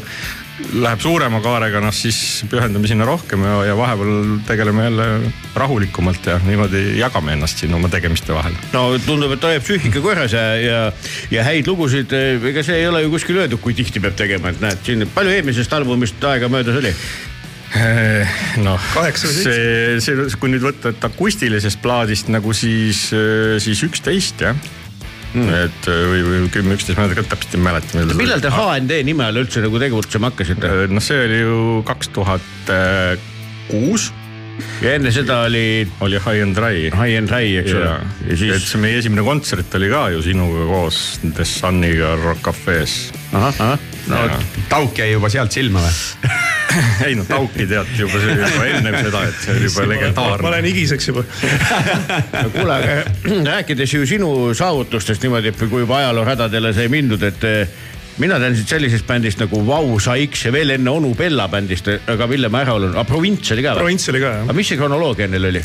läheb suurema kaarega, noh siis pühendame sinna rohkem ja, ja vahepeal tegeleme jälle rahulikumalt ja niimoodi jagame ennast siin oma tegemiste vahel. no tundub, et hoiab psüühika korras ja, ja, ja häid lugusid, ega see ei ole ju kuskil öeldud, kui tihti peab tegema, et näed siin palju eelmisest albumist aega möödas oli? noh, Kaheksa või see, see, kui nüüd võtta, et akustilisest plaadist nagu siis, siis üksteist jah mm.. et või, või kümme, üksteist, ma ei täpselt ei mäleta. millal te HND nime all üldse nagu tegutsema hakkasite? noh, see oli ju kaks tuhat kuus, ja enne seda oli oli High and Dry. High and High, eks ole ja, ja et siis, see meie esimene kontsert oli ka ju sinuga koos The Suniga Rock Cafe's. ahah, ahah, no Jaa. tauk jäi juba sealt silma või? <laughs> ei no Tauki teati juba, see oli juba ennem seda, et see oli juba ma legendaarne. olen higiseks juba. <laughs> kuule, aga <clears throat> rääkides ju sinu saavutustest niimoodi, et kui juba ajalooradadele sai mindud, et mina tean siit sellisest bändist nagu Vau Saiks ja veel enne onu Bella bändist, aga Ville ma ära olen, aga Provints oli ka või? provints oli ka jah aga mis see kronoloogia neil oli?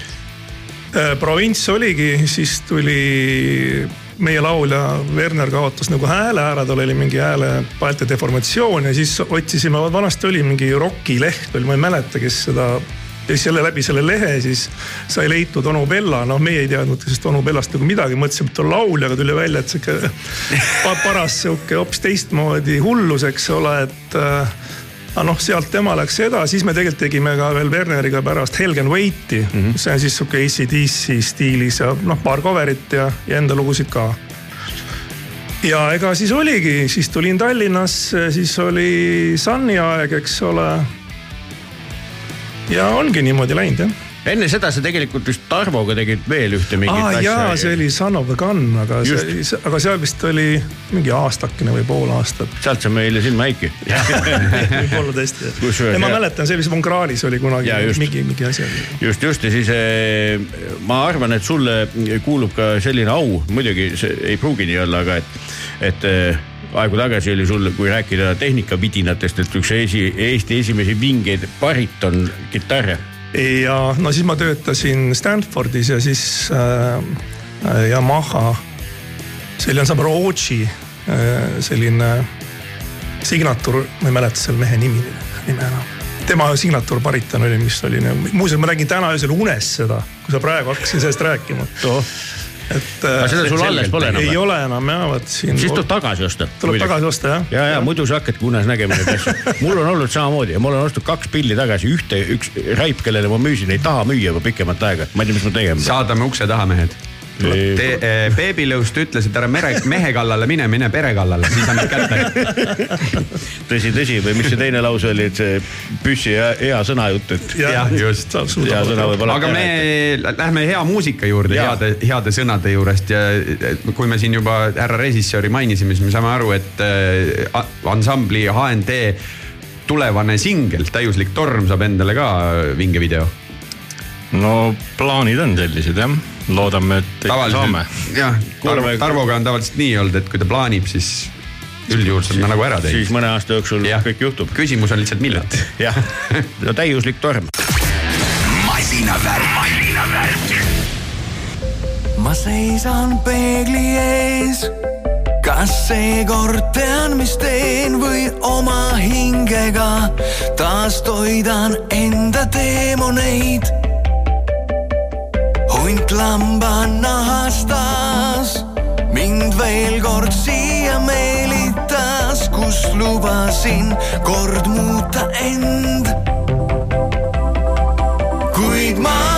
Äh, provints oligi, siis tuli meie laulja Werner kaotas nagu hääle ära, tal oli mingi hääle paelte deformatsioon ja siis otsisime, vanasti oli mingi rokileht veel, ma ei mäleta, kes seda ja siis jälle läbi selle lehe siis sai leitud onu Bella, noh, meie ei teadnud sellest onu Bellast nagu midagi, mõtlesime, et ta on laulja, aga tuli välja, et sihuke <laughs> pa- paras sihuke hoopis teistmoodi hullus, eks ole, et äh, aga noh, sealt tema läks edasi, siis me tegelikult tegime ka veel Werneriga pärast Helgen Waiti mm, -hmm. see on siis sihuke ACDC stiilis ja noh, paar cover'it ja, ja enda lugusid ka. ja ega siis oligi, siis tulin Tallinnasse, siis oli Sunny aeg, eks ole. Ja ongi niimoodi läinud jah. enne seda sa tegelikult vist Tarvoga tegid veel ühte mingit aa asja. jaa, see oli Son of a Gun, aga Just. see, aga seal vist oli mingi aastakene või pool aastat. sealt sa meile silma äiki. <laughs> võib-olla tõesti. Kusjuures, ma jah. mäletan, see vist Von Krahlis oli kunagi Jaa, just. mingi, mingi asi. just, just ja siis eh, ma arvan, et sulle kuulub ka selline au, muidugi see ei pruugi nii olla, aga et, et eh, aegu tagasi oli sul, kui rääkida tehnikavidinatest, et üks esi, Eesti esimesi vingeid bariton kitarre. ja no siis ma töötasin Stanfordis ja siis äh, Yamaha, see oli ansambel Rootsi äh, selline signatuur, ma ei mäleta selle mehe nimi, nime enam. tema signatuur bariton oli, mis oli, muuseas ma nägin täna öösel unes seda, kui sa praegu hakkasid sellest rääkima. Et Aga seda sul alles pole enam ei ole enam jah, vot siin. siis tuleb tagasi osta. tuleb tagasi osta jah. ja, ja muidu sa hakkadki unes nägema neid asju. mul on olnud samamoodi ja mul on ostnud kaks pilli tagasi, ühte, üks Raip, kellele ma müüsin, ei taha müüa juba pikemat aega, ma ei tea, mis ma tegema pean. saadame ukse taha, mehed. Te, eh, Beebi Lõust ütles, et ära mere, mehe kallale mine, mine pere kallale, siis annad kätte. tõsi, tõsi või mis see teine lause oli, et see püssi hea, hea sõnajutt, et jah, just. hea sõna võib alati aga me lähme hea muusika juurde, heade, heade sõnade juurest ja kui me siin juba härra režissööri mainisime, siis me saame aru, et a- ansambli HND tulevane singel Täiuslik torm saab endale ka vinge video. no plaanid on sellised jah, loodame, et ikka saame. jah, Tarvo, Tarvoga on tavaliselt nii olnud, et kui ta plaanib, siis üldjuhul saab ta nagu ära siis teinud. mõne aasta jooksul Jah. kõik juhtub. küsimus on lihtsalt millal. <laughs> jah, no täiuslik torm. masinavärk, masinavärk. ma seisan peegli ees. kas seekord tean, mis teen või oma hingega taas toidan enda teemoneid. Hunt lambanahas taas mind veel kord siia meelitas, kus lubasin kord muuta end. kuid ma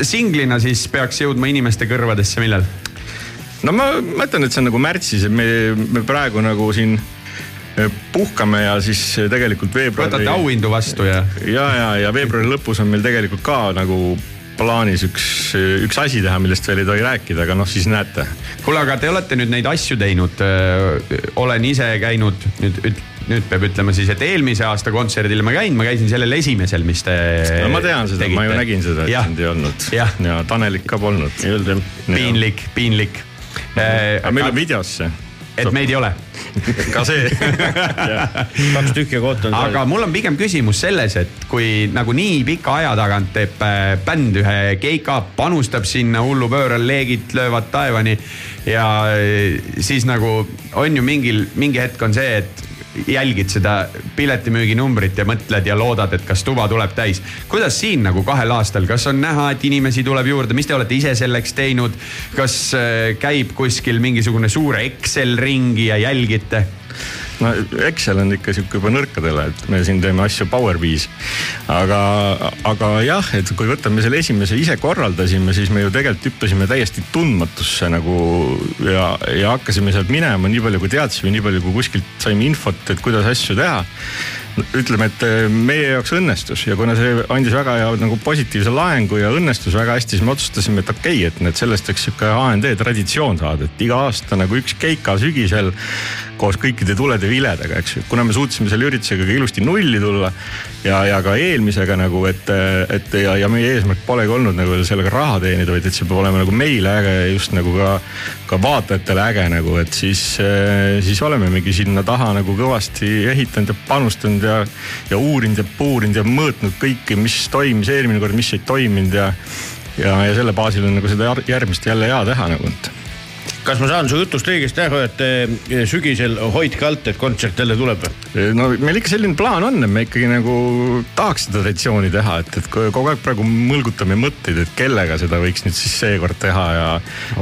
singlina siis peaks jõudma inimeste kõrvadesse millal? no ma mõtlen, et see on nagu märtsis, et me, me praegu nagu siin eh, puhkame ja siis tegelikult veebruari. võtate auhindu vastu ja? ja, ja, ja veebruari lõpus on meil tegelikult ka nagu plaanis üks, üks asi teha, millest veel ei tohi rääkida, aga noh, siis näete. kuule, aga te olete nüüd neid asju teinud. olen ise käinud nüüd, nüüd peab ütlema siis, et eelmise aasta kontserdil ma käin, ma käisin sellel esimesel, mis te. no ma tean seda, ma ju nägin seda, et sind ei olnud. jah. ja Tanelit ka polnud. piinlik, piinlik. aga meil on videos see. et meid ei ole. <laughs> ka see. <laughs> kaks tükki kohta on aga mul on pigem küsimus selles, et kui nagu nii pika aja tagant teeb äh, bänd ühe keika, panustab sinna hullupööral, leegid löövad taevani ja äh, siis nagu on ju mingil, mingi hetk on see, et jälgid seda piletimüüginumbrit ja mõtled ja loodad, et kas tuba tuleb täis. kuidas siin nagu kahel aastal, kas on näha, et inimesi tuleb juurde, mis te olete ise selleks teinud? kas äh, käib kuskil mingisugune suur Excel ringi ja jälgite? No Excel on ikka sihuke juba nõrkadele, et me siin teeme asju Powerbees. aga, aga jah, et kui võtame selle esimese ise korraldasime, siis me ju tegelikult hüppasime täiesti tundmatusse nagu ja, ja hakkasime sealt minema nii palju, kui teadsime, nii palju, kui kuskilt saime infot, et kuidas asju teha ütleme, et eh, meie jaoks õnnestus ja kuna see andis väga hea nagu positiivse laengu ja õnnestus väga hästi, siis me otsustasime, et okei okay,, et need sellest võiks sihuke AND traditsioon saada, et iga aasta nagu üks keika sügisel koos kõikide tulede viledega, eks ju. kuna me suutsime selle üritusega ka ilusti nulli tulla ja, ja ka eelmisega nagu, et, et ja, ja meie eesmärk polegi olnud nagu sellega raha teenida, vaid et see peab olema nagu meile äge ja just nagu ka, ka vaatajatele äge nagu, et siis, siis olemegi sinna taha nagu kõvasti ehitanud ja panustanud ja, ja uurinud ja puurinud ja mõõtnud kõike, mis toimis eelmine kord, mis ei toiminud ja ja, ja selle baasil on nagu seda järgmist jälle hea teha nagu, et kas ma saan su jutust õigesti aru, et eh, sügisel hoidke alt, et kontsert jälle tuleb? no meil ikka selline plaan on, et me ikkagi nagu tahaks seda traditsiooni teha, et, et kogu aeg praegu mõlgutame mõtteid, et kellega seda võiks nüüd siis seekord teha ja.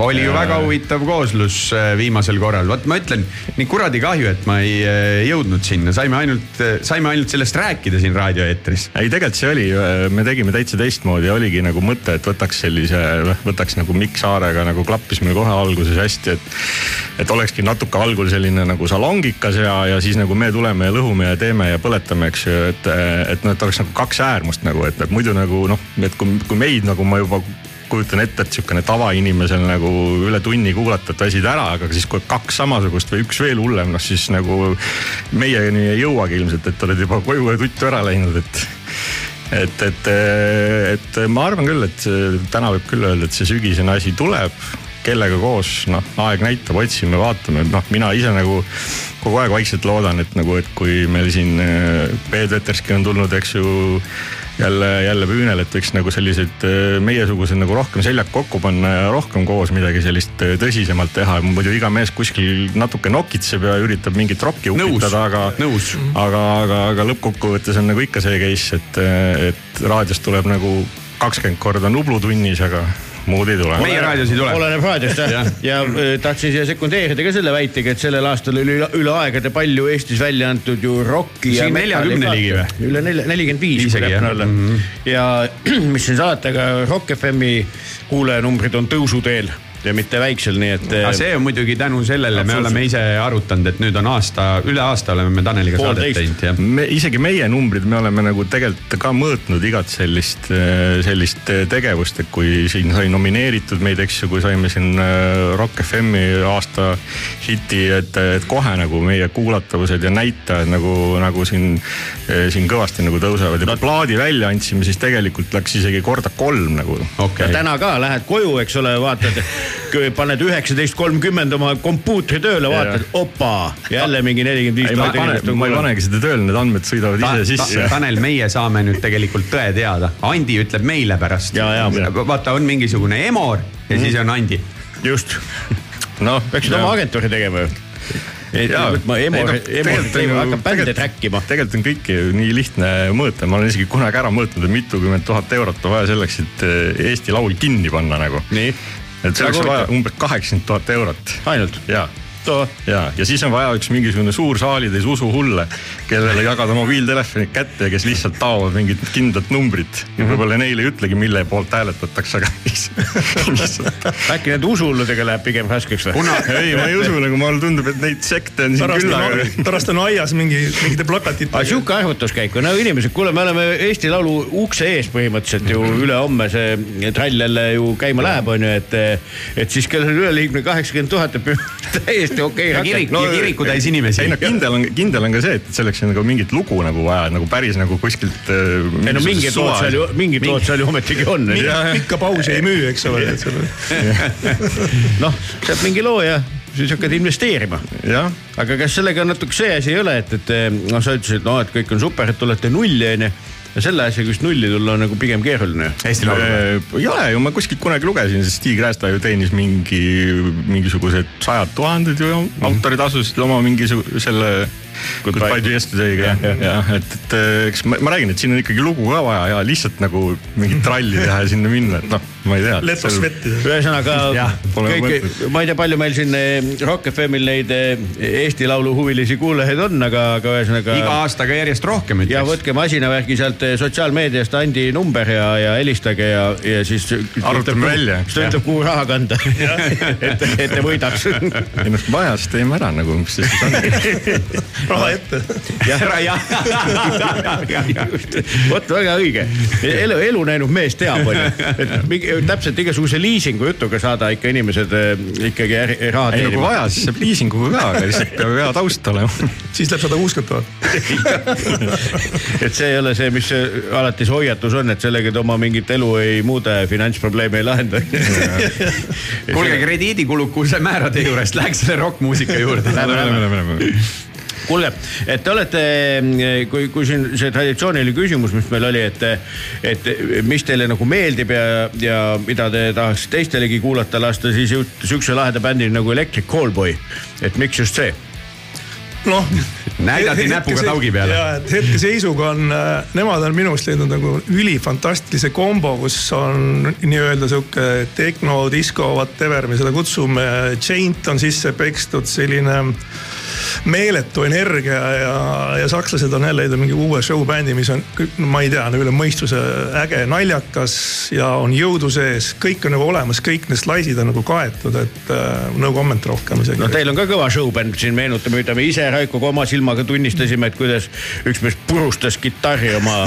oli ju väga huvitav kooslus äh, viimasel korral, vot ma ütlen, nii kuradi kahju, et ma ei jõudnud sinna, saime ainult, saime ainult sellest rääkida siin raadioeetris. ei, tegelikult see oli, me tegime täitsa teistmoodi ja oligi nagu mõte, et võtaks sellise, võtaks nagu Mikk Saarega nagu klappis meil kohe alguses hästi, et. et olekski natuke algul selline nagu salongikas ja, ja siis nagu me tuleme ja lõhume ja teeme ja põletame, eks ju, et, et noh, et oleks nagu kaks äärmust nagu, et, et muidu nagu noh, et kui, kui meid nagu ma juba kujutan ette, et sihukene tavainimesel nagu üle tunni kuulata, et väsid ära, aga siis kui kaks samasugust või üks veel hullem, noh siis nagu meieni ei jõuagi ilmselt, et oled juba koju ja tuttu ära läinud, et et, et, et ma arvan küll, et täna võib küll öelda, et see sügisene asi tuleb, kellega koos, noh, aeg näitab, otsime, vaatame, noh, mina ise nagu kogu aeg vaikselt loodan, et nagu, et kui meil siin äh, Peet Veterski on tulnud, eks ju jälle, jälle püünel, et võiks nagu selliseid äh, meiesugused nagu rohkem seljad kokku panna ja rohkem koos midagi sellist äh, tõsisemalt teha. muidu iga mees kuskil natuke nokitseb ja üritab mingit rokki upitada, aga aga, aga, aga lõppkokkuvõttes on nagu ikka see case, et, et raadiost tuleb nagu kakskümmend korda Nublu tunnis, aga muud ei tule. meie raadios ei tule. oleneb raadiost jah Jah., ja äh, tahtsin siia sekundeerida ka selle väitega, et sellel aastal oli üle, üle aegade palju Eestis välja antud ju rocki. Siin 40 ligi või? üle nelja, nelikümmend viis. Isegi, jah. Mhm. ja <clears throat> mis siin salata, aga Rock FM-i kuulajanumbrid on tõusuteel ja mitte väiksel, nii et. aga see on muidugi tänu sellele, me oleme ise arutanud, et nüüd on aasta, üle aasta oleme me Taneliga saadet teinud jah. me isegi meie numbrid, me oleme nagu tegelikult ka mõõtnud igat sellist, sellist tegevust, et kui siin sai nomineeritud meid, eks ju, kui saime siin äh, Rock FM-i aasta hiti, et, et kohe nagu meie kuulatavused ja näitajad nagu, nagu siin, siin kõvasti nagu tõusevad ja kui plaadi välja andsime, siis tegelikult läks isegi korda kolm nagu. ja, täna ka lähed koju, eks ole, vaatad, paned üheksateist kolmkümmend oma kompuutri tööle, vaatad, opa, jälle mingi nelikümmend ei, ma ei pane, ma ei panegi seda tööle, need andmed sõidavad Ta, ise ta, sisse. Tanel, meie saame nüüd tegelikult tõe teada, Andi ütleb meile pärast. Ja. vaata, on mingisugune Emor ja siis on Andi. just, <laughs> noh, peaksid oma agentuuri tegema ju. track ima. tegelikult on kõike nii lihtne mõõta, ma olen isegi kunagi ära mõõtnud, et mitukümmend tuhat eurot on vaja selleks, et eh, Eesti Laul kinni panna nagu. Et selleks on vaja umbes kaheksakümmend tuhat eurot. Ainult. ja, ja, ja siis on vaja üks mingisugune suur saalitäis usuhulle, kellele jagada mobiiltelefonid kätte ja kes lihtsalt taovad mingit kindlat numbrit ja võib-olla neile ei ütlegi, mille poolt hääletatakse, aga <laughs> lihtsalt. äkki nende usuhulludega läheb pigem raskeks või? ei, ma ei usu, nagu mulle tundub, et neid sekte on siin pärast küll, on aga, pärast on aias mingi, mingite aga plakatitega. sihuke arvutuskäik on, no inimesed, kuule, me oleme Eesti Laulu ukse ees põhimõtteliselt ju ülehomme see trall jälle ju käima läheb, onju, et, et siis kellel on üleliigne kaheksakümmend tuhat, et <laughs> täiesti okei ja kirik, ja kirikutäis inimesi ei. no kindel on, kindel on ka see, et selleks on nagu mingit lugu nagu vaja, nagu päris nagu kuskilt. ei no mingid lood seal ju, mingid lood seal ju ometigi on. <laughs> pikka pausi ei müü, eks ole, <laughs> noh, saab mingi loo ja siis hakkad investeerima. aga kas sellega natuke see asi ei ole, et, et noh, sa ütlesid, et noh, et kõik on super, et tulete nulli onju. Ja selle asjaga vist nulli tulla on nagu pigem keeruline. Eesti Laul. ei ole ju, ma kuskilt kunagi lugesin, sest Stig Räästa ju teenis mingi, mingisugused sajad tuhanded ju autoritasusid oma mingisuguse selle Goodbye. To yesterday'ga. Jah, jah, et, et eks ma, ma räägin, et siin on ikkagi lugu ka vaja ja lihtsalt nagu mingit tralli teha ja sinna minna, et noh, ma ei tea. letos vettida. ühesõnaga <laughs> Jah, kõik ma ei tea, palju meil siin eh, Rock FM-il neid eh, Eesti Laulu huvilisi kuulajaid on, aga, aga ühesõnaga. iga aastaga järjest rohkem ja ütleks. võtke masinavärgi sealt eh, sotsiaalmeediast Andi number ja, ja helistage ja, ja siis. Arvutame välja. <laughs> siis ta ütleb, kuhu raha kanda. <laughs> et, et te võidaks. ei noh, vaja, siis teeme ära nagu, mis siis on. raha ette. vot väga õige, elu, elu näinud mees teab, onju, et mingi, täpselt igasuguse liisingu jutuga saada ikka inimesed eh, ikkagi raha ei no kui teenima. vaja, siis saab liisinguga ka, aga lihtsalt peab hea taust olema. siis läheb sada kuuskümmend tuhat. <laughs> et see ei ole see, mis alati see hoiatus on, et sellega te oma mingit elu ei muuda ja finantsprobleeme ei lahenda. <laughs> kuulge, krediidikulukuse määrade juurest läheks selle rokkmuusika juurde. kuulge, et te olete, kui, kui siin see traditsiooniline küsimus, mis meil oli, et, et mis teile nagu meeldib ja, ja mida te tahaks teistelegi kuulata lasta, siis jõuti sihukese laheda bändini nagu Electric Callboy. et miks just see? noh. Näidati näpuga taugi peale. ja, et hetkeseisuga on, nemad on minu arust leidnud nagu ülifantastilise kombo, kus on nii-öelda sihuke tehno, disko, whatever me seda kutsume. Chaint on sisse pekstud selline meeletu energia ja, ja sakslased on jälle leidnud mingi uue show bändi, mis on, ma ei tea, üle mõistuse äge, naljakas ja on jõudu sees, kõik on nagu olemas, kõik need slaidid on nagu kaetud, et äh, no comment rohkem isegi. No teil on ka kõva showbänd siin, meenutame, mida me ise Raikoga oma silmaga tunnistasime, et kuidas üks mees purustas kitarri oma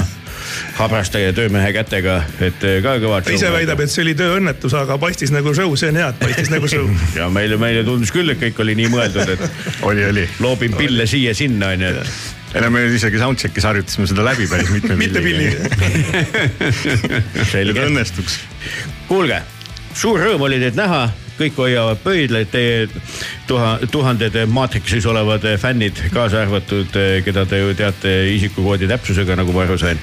habraste ja töömehe kätega, et eh, ka kõva. ta ise väidab, et see oli tööõnnetus, aga paistis nagu show, see on hea, et paistis nagu show. <laughs> ja meile, meile tundus küll, et kõik oli nii mõeldud, et <laughs> oli, oli. loobin pille siia-sinna onju, et ei no me isegi soundcheck'is harjutasime seda läbi päris mitme mitte pilliga. <laughs> selge. õnnestuks. kuulge, suur rõõm oli teid näha, kõik hoiavad pöidlaid, teie tuha, tuhanded Matrixis olevad fännid, kaasa arvatud, keda te ju teate isikukoodi täpsusega, nagu ma aru sain.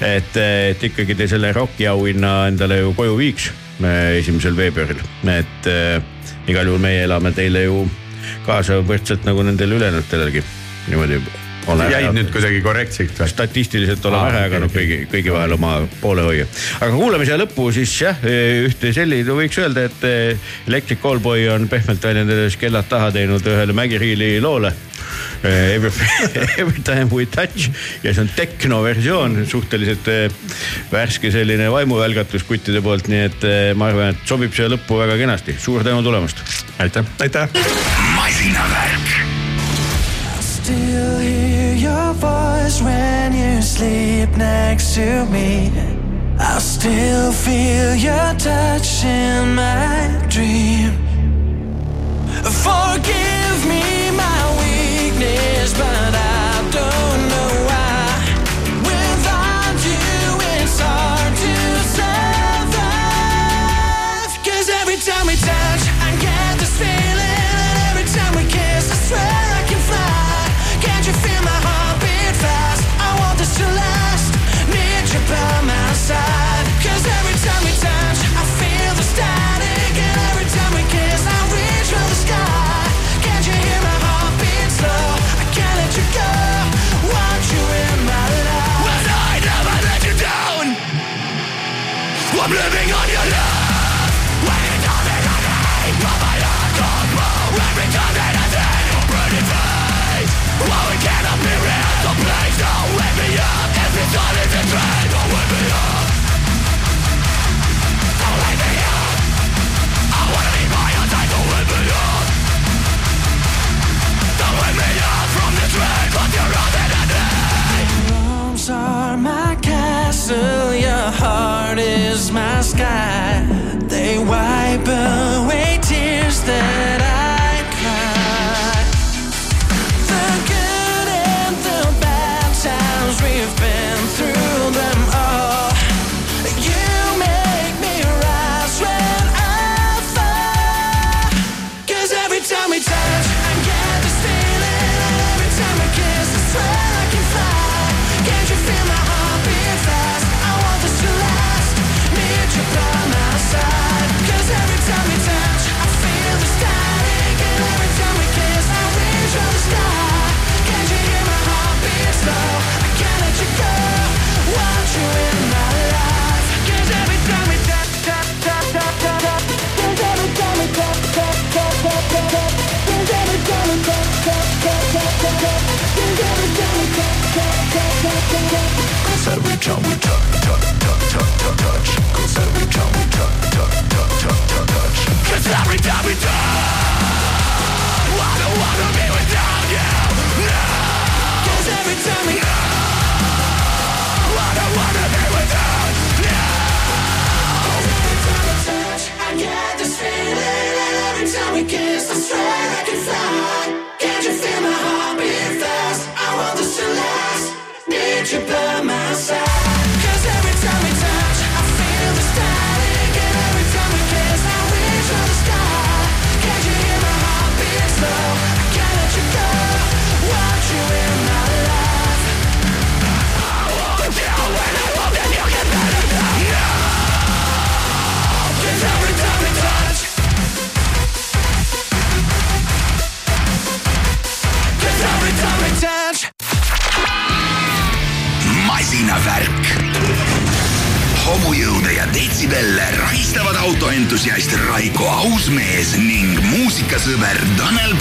et, et ikkagi te selle Rocki auhinna endale ju koju viiks eh, esimesel veebruaril, et äh, igal juhul meie elame teile ju kaasa võrdselt nagu nendele ülejäänutele niimoodi. Jäid nüüd kuidagi korrektseks või? statistiliselt oleme ära jaganud okei. kõigi, kõigi vahel oma poolehoia. aga kuulamise lõppu siis jah, ühte sellist võiks öelda, et eh, Electric Callboy on pehmelt väljendades kellad taha teinud ühele Mägi-Riili loole. Every, <laughs> every time we touch ja see on tehno versioon, suhteliselt eh, värske selline vaimuvälgatus kuttide poolt, nii et eh, ma arvan, et sobib siia lõppu väga kenasti, suur tänu tulemast. aitäh. aitäh. masinavärk. Voice when you sleep next to me. I still feel your touch in my dream. Forgive me my weakness, but I a dream Don't wake me up Don't wake me up I wanna be my wake me up Don't wake me up From you're all that I need Your arms are my castle Your heart is my sky. They wipe away tears that Cause every time we touch, touch, touch, touch, touch Cause every time we touch, touch, touch, touch, touch Cause every time we touch I don't wanna be without you, no Cause every time we Perdóname.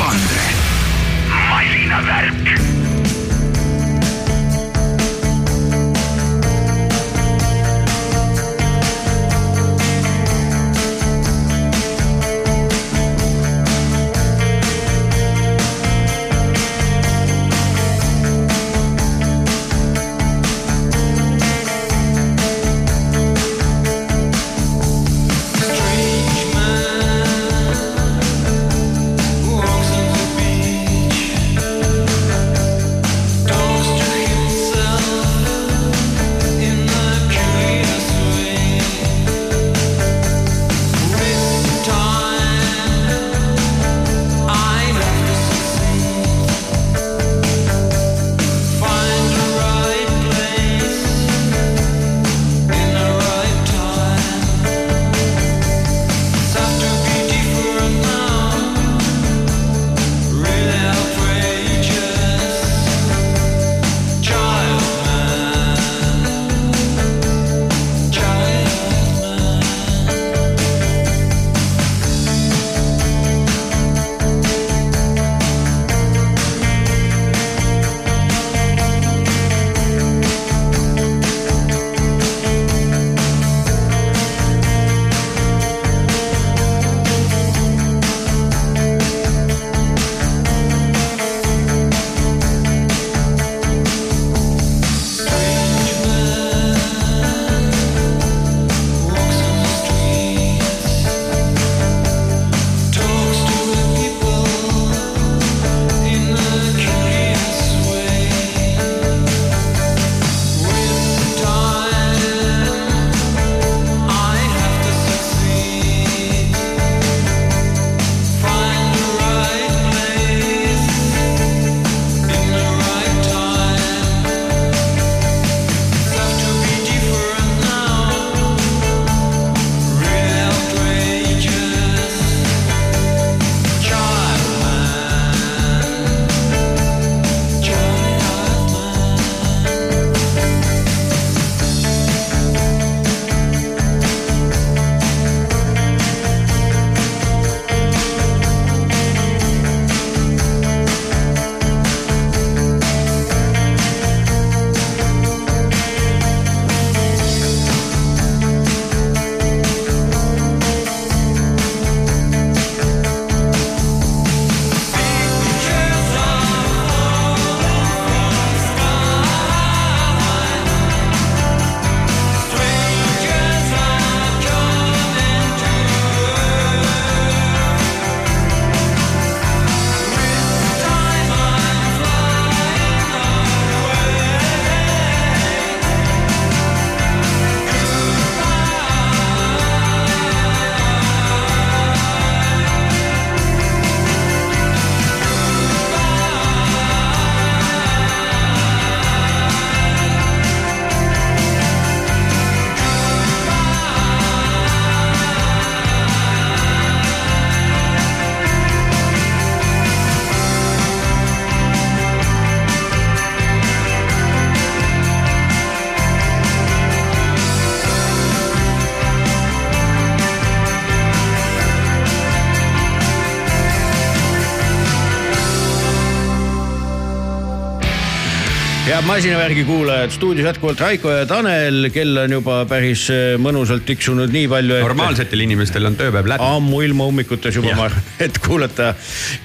Head masinavärgi kuulajad, stuudios jätkuvalt Raiko ja Tanel, kell on juba päris äh, mõnusalt tiksunud nii palju, et normaalsetel inimestel on tööpäev läbi. ammuilma ummikutes juba ma arvan, et kuulata,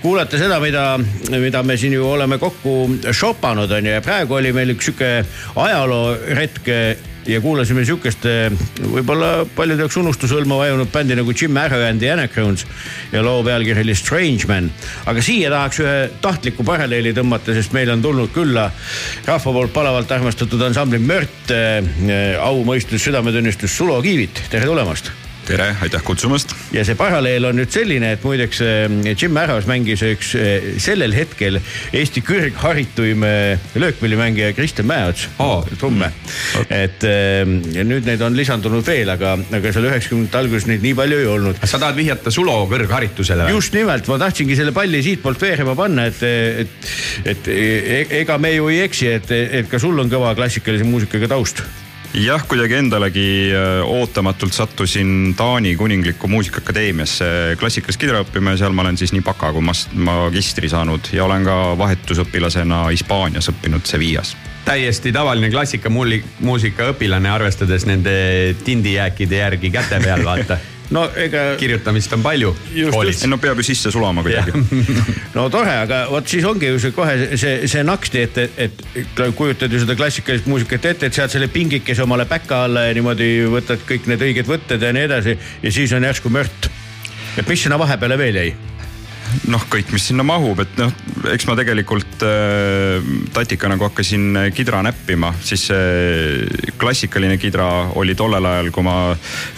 kuulata seda, mida, mida me siin ju oleme kokku shopanud on ju. Ja praegu oli meil üks sihuke ajalooretk ja kuulasime sihukest eh, võib-olla paljude jaoks unustusõlma vajunud bändi nagu Jim Arrow and the Anacrons ja loo pealkiri oli Strange Man. aga siia tahaks ühe tahtliku paralleeli tõmmata, sest meil on tulnud külla rahva poolt palavalt armastatud ansambli Mört, au, mõistus, südametunnistus Sulo Kiivit, tere tulemast tere, aitäh kutsumast. ja see paralleel on nüüd selline, et muideks äh, Jim Arrows mängis üks äh, sellel hetkel Eesti kõrgharituim äh, löökpillimängija Kristjan Mäeots Oo. trumme. et äh, ja nüüd neid on lisandunud veel, aga, aga seal üheksakümnendate alguses neid nii palju ei olnud. sa tahad vihjata Sulo kõrgharitusele just nimelt, ma tahtsingi selle palli siitpoolt veerema panna, et, et, et e- ega me ju ei eksi, et, et ka sul on kõva klassikalise muusikaga taust. jah, kuidagi endalegi äh, ootamatult sattusin Taani Kuninglikku Muusikaakadeemiasse klassikalist kidra õppima ja seal ma olen siis nii baka kui magistri saanud ja olen ka vahetusõpilasena Hispaanias õppinud Sevillas. täiesti tavaline klassikamuusika õpilane, arvestades nende tindijääkide järgi käte peal, vaata. No ega kirjutamist on palju Just, koolis no peab ju sisse sulama kuidagi. <laughs> no tore, aga vot siis ongi ju see kohe see, see naksti, et, et, et kujutad ju seda klassikalist muusikat ette, et sead selle pingikese omale päka alla ja niimoodi võtad kõik need õiged võtted ja nii edasi ja siis on järsku mört. et mis sinna vahepeale veel jäi? noh, kõik, mis sinna mahub, et noh, eks ma tegelikult äh, tatika nagu hakkasin kidra näppima, siis see klassikaline kidra oli tollel ajal, kui ma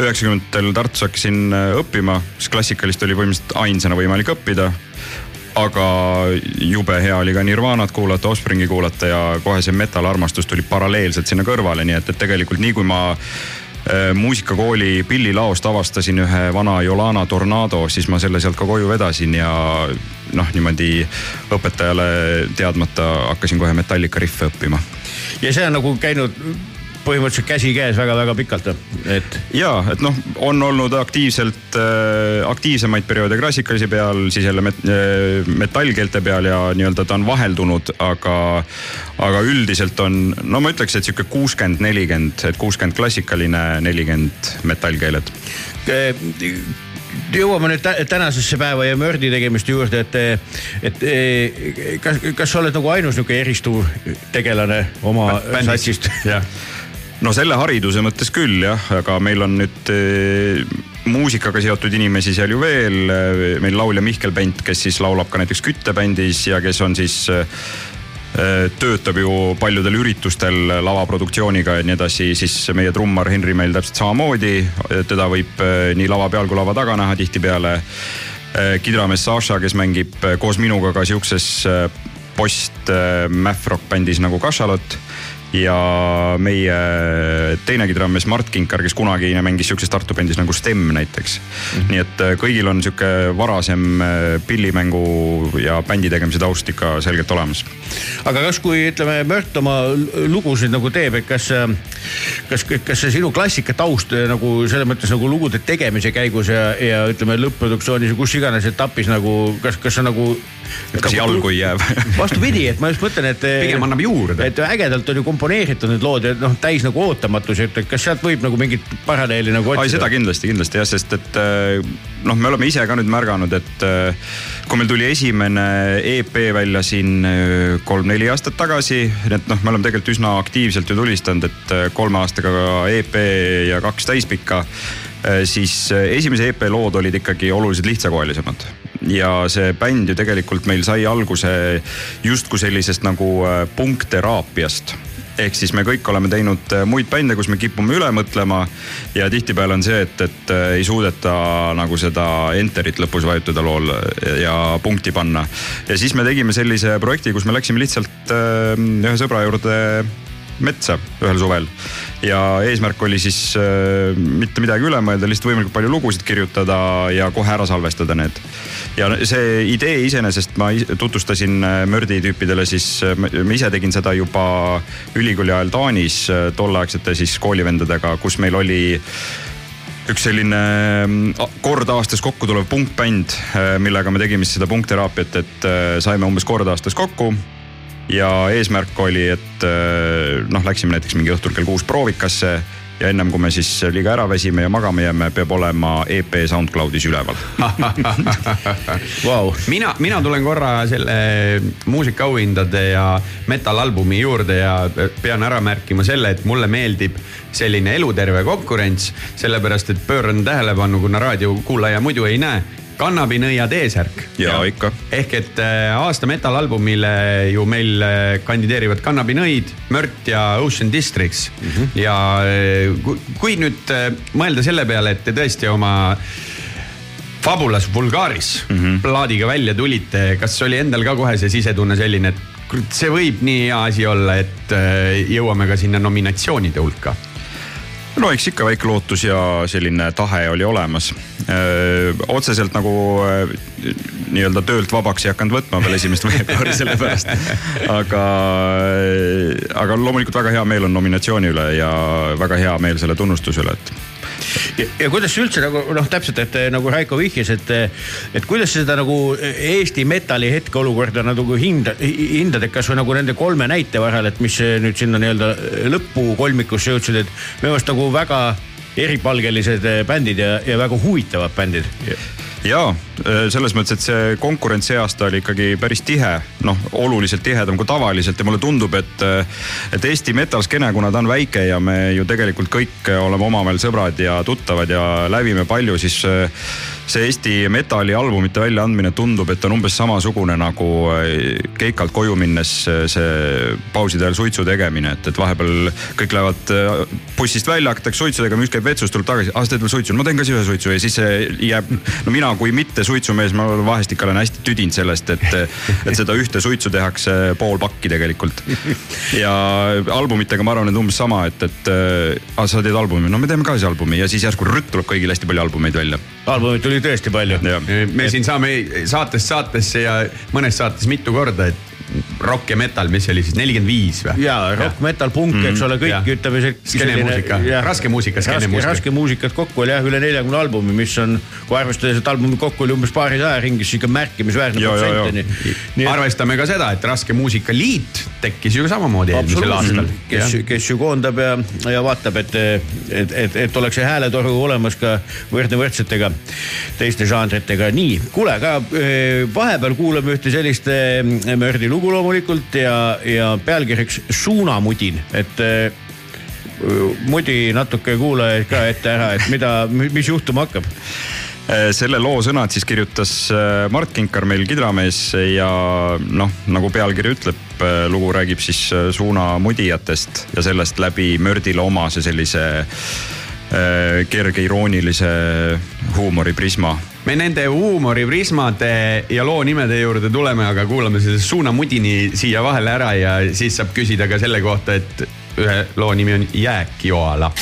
üheksakümnendatel Tartus hakkasin äh, õppima, siis klassikalist oli põhimõtteliselt ainsana võimalik õppida. Aga jube hea oli ka Nirvanat kuulata, Offspringi kuulata ja kohe see metal armastus tuli paralleelselt sinna kõrvale, nii et, et tegelikult nii kui ma äh, muusikakooli pillilaost avastasin ühe vana Yolana Tornado, siis ma selle sealt ka koju vedasin ja noh, niimoodi õpetajale teadmata hakkasin kohe Metallica riffe õppima. Ja see on nagu käinud põhimõtteliselt käsikäes väga-väga pikalt, et ja et noh, on olnud aktiivselt äh,, aktiivsemaid perioode klassikalise peal, siis jälle met, äh, metallkeelte peal ja nii-öelda ta on vaheldunud, aga, aga üldiselt on, no ma ütleks, et sihuke kuuskümmend, nelikümmend, et kuuskümmend klassikaline, nelikümmend metallkeeled. eh, jõuame nüüd tä- tänasesse päeva ja mördi tegemiste juurde, et, et eh, kas, kas sa oled nagu ainus nihuke eristuv tegelane oma satsist? No selle hariduse mõttes küll jah, aga meil on nüüd äh, muusikaga seotud inimesi seal ju veel, meil laulja Mihkel Pent, kes siis laulab ka näiteks küttebändis ja kes on siis äh, töötab ju paljudel üritustel lavaproduktsiooniga ja nii edasi, siis meie trummar Henri meil täpselt samamoodi, teda võib nii lava peal kui lava taga näha tihtipeale. kidramees Saša, kes mängib koos minuga ka siukses äh, post äh, math rock bändis nagu Kašalot ja meie teine kidramees Mart Kinkar, kes kunagi mängis sihukeses Tartu bändis nagu Stem näiteks mm. -hmm. nii et äh, kõigil on sihuke varasem äh, pillimängu ja bändi tegemise taust ikka selgelt olemas. aga kas, kui ütleme, Mört oma lugusid nagu teeb, et kas, kas, kas see sinu klassikataust eh, nagu selles mõttes nagu lugude tegemise käigus ja, ja ütleme lõpp-produktsioonis ja kus iganes etapis nagu, kas, kas sa nagu. kas jalgu ei jää või? <laughs> vastupidi, et ma just mõtlen, et. Pigem annab juurde. et ägedalt on ju komponeeritud need lood ja noh, täis nagu ootamatusi, et kas sealt võib nagu mingit paralleeli nagu ai, otsida? seda kindlasti, kindlasti jah, sest et äh, noh, me oleme ise ka nüüd märganud, et äh, kui meil tuli esimene EP välja siin äh, kolm-neli aastat tagasi, et noh, me oleme tegelikult üsna aktiivselt ju tulistanud, et kolme aastaga EP ja kaks täispikka siis esimese EP lood olid ikkagi oluliselt lihtsakoelisemad ja see bänd ju tegelikult meil sai alguse justkui sellisest nagu punkteraapiast ehk siis me kõik oleme teinud äh, muid bände, kus me kipume üle mõtlema ja tihtipeale on see, et, et äh, ei suudeta nagu seda enter'it lõpus vajutada lool ja punkti panna. ja siis me tegime sellise projekti, kus me läksime lihtsalt äh, ühe sõbra juurde metsa ühel suvel ja eesmärk oli siis äh, mitte midagi üle mõelda, lihtsalt võimalikult palju lugusid kirjutada ja kohe ära salvestada need. ja see idee iseenesest ma tutvustasin äh, mördi tüüpidele siis, ma ise tegin seda juba ülikooli ajal Taanis äh, tolleaegsete siis koolivendadega, kus meil oli üks selline mm, kord aastas kokku tulev punkbänd, millega me tegime siis seda punkteraapiat, et äh, saime umbes kord aastas kokku ja eesmärk oli, et äh, noh, läksime näiteks mingi õhtul kell kuus proovikasse ja ennem kui me siis liiga ära väsime ja magama jääme, peab olema EP SoundCloudis üleval <laughs> wow. mina, mina tulen korra selle muusikaauhindade ja metal-albumi juurde ja pean ära märkima selle, et mulle meeldib selline eluterve konkurents, sellepärast et pööran tähelepanu, kuna raadiokuulaja muidu ei näe kannabinõia T-särk. ja ikka. ehk et äh, aasta metal-albumile ju meil äh, kandideerivad kannabinõid, Mört ja Ocean Districts mm. -hmm. ja äh, kui, nüüd mõelda selle peale, et te tõesti oma Fabulas Vulgaris mm -hmm. plaadiga välja tulite, kas oli endal ka kohe see sisetunne selline, et see võib nii hea asi olla, et jõuame ka sinna nominatsioonide hulka? No eks ikka väike lootus ja selline tahe oli olemas. otseselt nagu nii-öelda töölt vabaks ei hakanud võtma veel esimest <laughs> veebruari selle pärast. aga, aga loomulikult väga hea meel on nominatsiooni üle ja väga hea meel selle tunnustuse üle, et ja, ja kuidas üldse nagu noh, täpselt, et nagu Raiko vihjas, et, et kuidas seda nagu Eesti metalli hetkeolukorda nagu hinda, hindad, et kasvõi nagu nende kolme näite vahel, et mis nüüd sinna nii-öelda lõppu kolmikusse jõudsid, et minu arust nagu väga eripalgelised bändid ja, ja väga huvitavad bändid ja selles mõttes, et see konkurents see aasta oli ikkagi päris tihe, noh oluliselt tihedam kui tavaliselt ja mulle tundub, et, et Eesti metal-skeene, kuna ta on väike ja me ju tegelikult kõik oleme omavahel sõbrad ja tuttavad ja lävime palju, siis see Eesti metal'i albumite väljaandmine tundub, et on umbes samasugune nagu keikalt koju minnes see pauside ajal suitsu tegemine, et, et vahepeal kõik lähevad bussist välja, hakatakse suitsu tegema, üks käib vetsus, tuleb tagasi, aa sa teed veel suitsu, ma teen ka siis ühe suitsu ja siis see jääb, no mina kui mitte suitsumees, ma vahest ikka olen hästi tüdinud sellest, et, et seda ühte suitsu tehakse pool pakki tegelikult. ja albumitega ma arvan, et umbes sama, et, et aa sa teed albumi, no me teeme ka siis albumi ja siis järsku rütt tuleb kõigil hästi palju albumeid välja. albumeid tuli tõesti palju. me siin saame saatest saatesse ja mõnes saates mitu korda, et rock ja metal, mis see oli siis nelikümmend viis või? ja rock, metal, punk mm, -hmm. eks ole, kõik ütleme see. skeenemuusika, raske muusika, skeenemuusika. raske muusikat kokku oli jah üle neljakümne albumi, mis on, kui arvestada, et albumi kokku oli umbes paarisaja ringis, ikka märkimisväärne protsent. Arvestame ka seda, et Raske Muusikaliit tekkis ju samamoodi eelmisel aastal. kes, kes ju koondab ja, ja vaatab, et, et, et, et oleks see hääletoru olemas ka võrdne võrdsetega teiste žanritega. nii, kuule, aga vahepeal kuulame ühte sellist Mördi lugu loomulikult ja, ja pealkirjaks Suunamudin, et mudi natuke kuulajaid ka ette ära, et mida, mis juhtuma hakkab. Selle loo sõnad siis kirjutas Mart Kinkar, meil kidramees ja noh, nagu pealkiri ütleb, lugu räägib siis suunamudijatest ja sellest läbi Mördile omase sellise kerge iroonilise huumoriprisma me nende huumoriprismade ja loo nimede juurde tuleme, aga kuulame selle suunamudini siia vahele ära ja siis saab küsida ka selle kohta, et ühe loo nimi on Jääkjoala.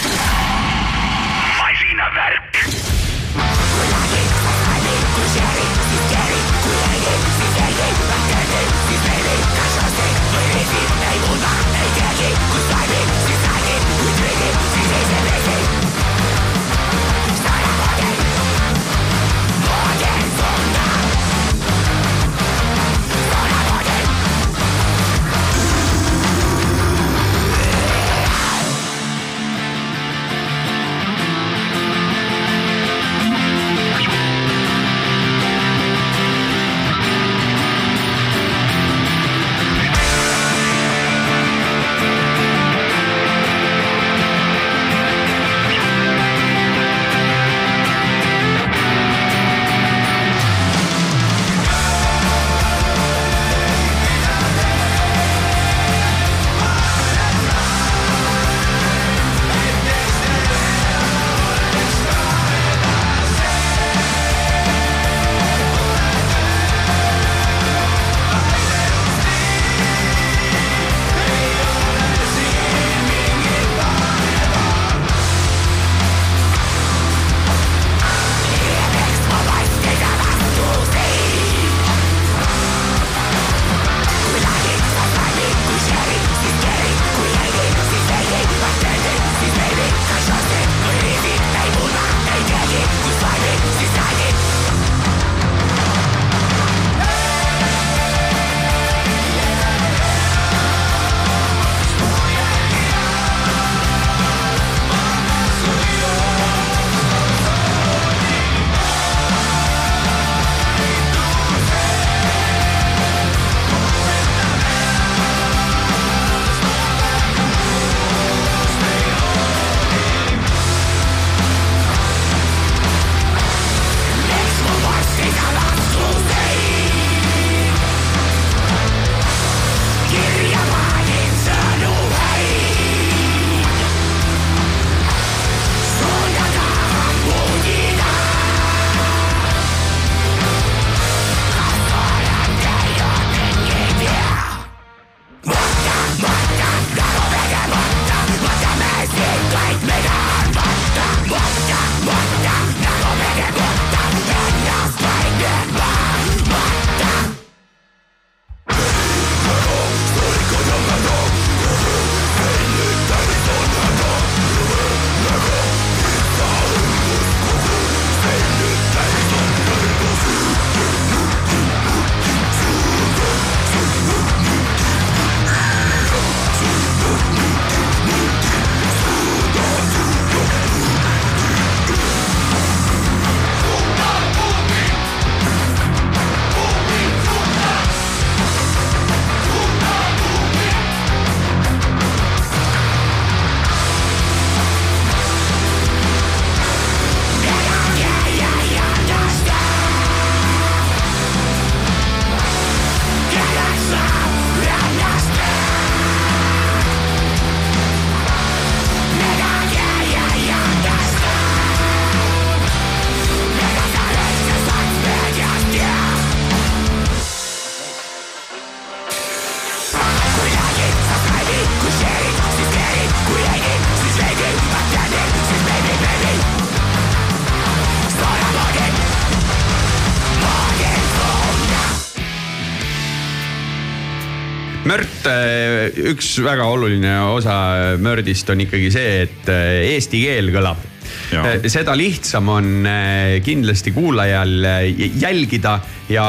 Üks väga oluline osa Mördist on ikkagi see, et äh, eesti keel kõlab. Jaa. seda lihtsam on äh, kindlasti kuulajal äh, jälgida ja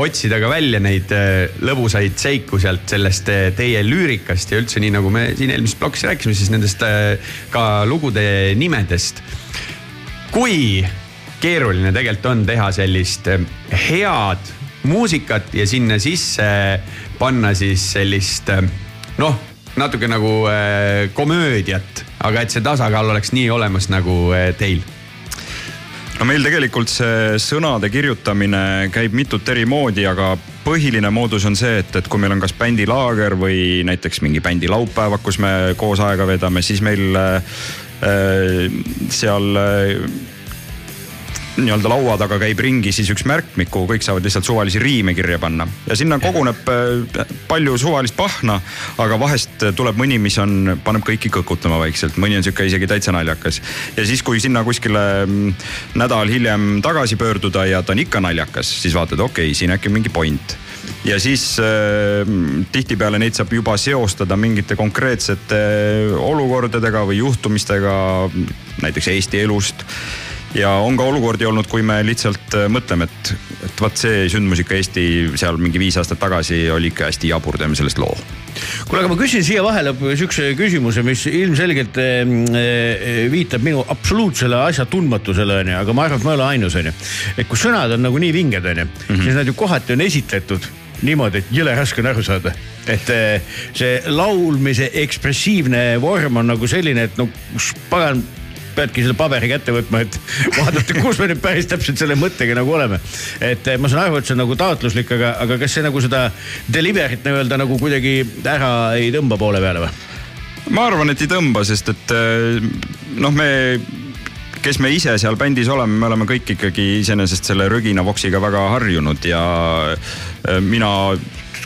otsida ka välja neid äh, lõbusaid seiku sealt sellest äh, teie lüürikast ja üldse nii nagu me siin eelmises plokis rääkisime, siis nendest äh, ka lugude nimedest kui keeruline tegelikult on teha sellist head muusikat ja sinna sisse panna siis sellist eh, noh, natuke nagu eh, komöödiat, aga et see tasakaal oleks nii olemas nagu eh, teil. No meil tegelikult see sõnade kirjutamine käib mitut eri moodi, aga põhiline moodus on see, et, et kui meil on kas bändilaager või näiteks mingi bändi laupäevad, kus me koos aega veedame, siis meil äh, seal äh, nii-öelda laua taga käib ringi siis üks märkmik, kuhu kõik saavad lihtsalt suvalisi riime kirja panna. Ja sinna koguneb äh, palju suvalist pahna, aga vahest tuleb mõni, mis on, paneb kõiki kõkutama vaikselt, mõni on sihuke isegi täitsa naljakas. ja siis, kui sinna kuskile mm, nädal hiljem tagasi pöörduda ja ta on ikka naljakas, siis vaatad, okei okay,, siin äkki on mingi point. Ja siis äh, tihtipeale neid saab juba seostada mingite konkreetsete olukordadega või juhtumistega näiteks Eesti elust ja on ka olukordi olnud, kui me lihtsalt äh, mõtleme, et, et vot see sündmus ikka Eesti seal mingi viis aastat tagasi oli ikka hästi jabur, teeme sellest loo. kuule, aga ma küsin siia vahele sihukese küsimuse, mis ilmselgelt eh, eh, viitab minu absoluutsele asja tundmatusele onju, aga ma arvan, et ma ei ole ainus onju. et kui sõnad on nagu nii vinged onju -hmm. siis nad ju kohati on esitletud niimoodi, et jõle raske on aru saada. et eh, see laulmise ekspressiivne vorm on nagu selline, et no pagan peadki selle paberi kätte võtma, et <laughs> vaadata, kus me nüüd päris täpselt selle mõttega nagu oleme. et eh, ma saan aru, et see on nagu taotluslik, aga, aga kas see nagu seda delivery't nii-öelda nagu kuidagi ära ei tõmba poole peale või? ma arvan, et ei tõmba, sest et äh, noh, me kes me ise seal bändis oleme, me oleme kõik ikkagi iseenesest selle röginavoksiga väga harjunud ja äh, mina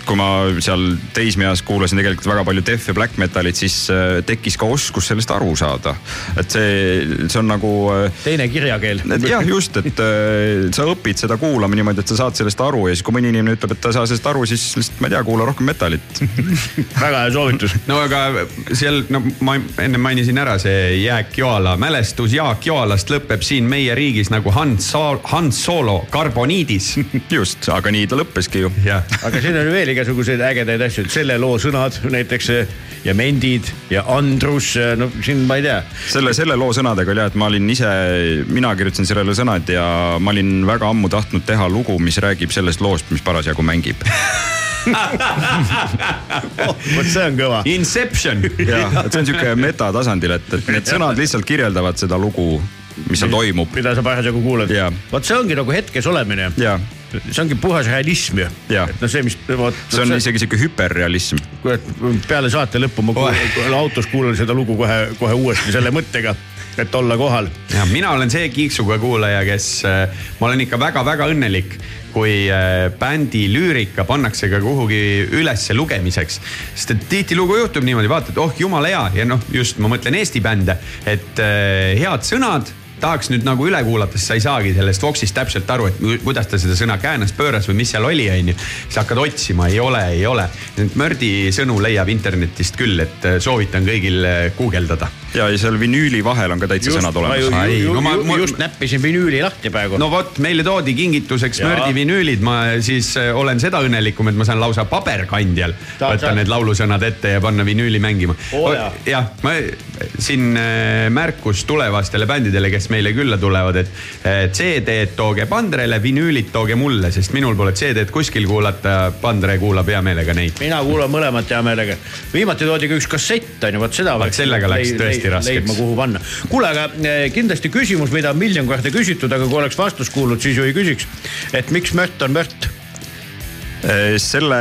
kui ma seal teismeeas kuulasin tegelikult väga palju def ja black metalit, siis äh, tekkis ka oskus sellest aru saada. et see, see on nagu. teine kirjakeel. jah, just, et äh, sa õpid seda kuulama niimoodi, et sa saad sellest aru ja siis, kui mõni inimene ütleb, et ta ei saa sellest aru, siis lihtsalt ma ei tea, kuula rohkem metalit. <laughs> väga hea soovitus. no aga seal, no ma enne mainisin ära see Jääk Joala mälestus Jaak Joalast lõpeb siin meie riigis nagu Hans Hans Solo karboniidis. <laughs> just, aga nii ta lõppeski ju. aga siin on veel igasuguseid ägedaid asju, selle loo sõnad näiteks eh, ja Mendid ja Andrus, no siin ma ei tea. selle, selle loo sõnadega oli jah, et ma olin ise, mina kirjutasin sellele sõnad ja ma olin väga ammu tahtnud teha lugu, mis räägib sellest loost, mis parasjagu mängib. vot see on kõva. Inception. <laughs> jah, et see on sihuke metatasandil, et, et need sõnad lihtsalt kirjeldavad seda lugu, mis seal toimub. mida sa parasjagu kuulad Jaa.. vot see ongi nagu hetkes olemine. see ongi puhas realism ju. Et noh, see, mis see on isegi sihuke hüperrealism. kurat, peale saate lõppu ma kuulan, autos kuulan seda lugu kohe, kohe uuesti selle mõttega, et olla kohal. ja mina olen see kiiksuga kuulaja, kes, ma olen ikka väga-väga õnnelik, kui äh, bändi lüürika pannakse ka kuhugi ülesse lugemiseks. sest et tihtilugu juhtub niimoodi, vaatad, oh jumala hea ja noh, just ma mõtlen Eesti bände, et äh, head sõnad tahaks nüüd nagu üle kuulata, sest sa ei saagi sellest Voxist täpselt aru, et kuidas ta seda sõna käänas, pööras või mis seal oli, onju. siis hakkad otsima, ei ole, ei ole. Mördi sõnu leiab internetist küll, et äh, soovitan kõigil äh, guugeldada. ja, ja seal vinüüli vahel on ka täitsa sõnad ma ju, olemas. No ma- ma- just näppisin vinüüli lahti praegu. no vot, meile toodi kingituseks Jaa. Mördi vinüülid, ma siis äh, olen seda õnnelikum, et ma saan lausa paberkandjal Saad, võtta saad. need laulusõnad ette ja panna vinüüli mängima jaa. jah, ma siin äh, märkus tulevastele bändidele, kes meile külla tulevad, et äh, CD-d tooge Pandrele, vinüülid tooge mulle, sest minul pole CD-d kuskil kuulata, Pandre kuulab hea meelega neid. mina kuulan mõlemat hea meelega. viimati toodi ka üks kassett on ju, vot seda. Sellega läks tõesti raskeks. leidma, kuhu panna. kuule, aga eh, kindlasti küsimus, mida on miljon korda küsitud, aga kui oleks vastust kuulnud, siis ju ei küsiks. et miks Mört on Mört? selle,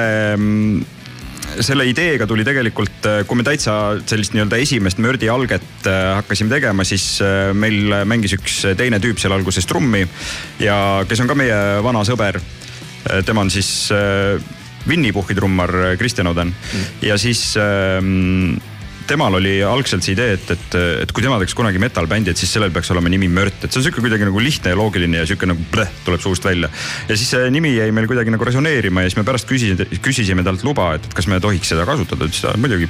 selle ideega tuli tegelikult, kui me täitsa sellist nii-öelda esimest mördi alget hakkasime tegema, siis meil mängis üks teine tüüp seal alguses trummi ja kes on ka meie vana sõber. tema on siis Winny Puhhi trummar Kristjan Oden mm. ja siis ähm, temal oli algselt see idee, et, et, et kui tema teeks kunagi metal-bändi, et siis sellel peaks olema nimi Mört, et see on sihuke kuidagi nagu lihtne ja loogiline ja sihuke nagu bleh, tuleb suust välja. ja siis see nimi jäi meil kuidagi nagu resoneerima ja siis me pärast küsisime, küsisime talt luba, et, et kas me tohiks seda kasutada, ütles ta muidugi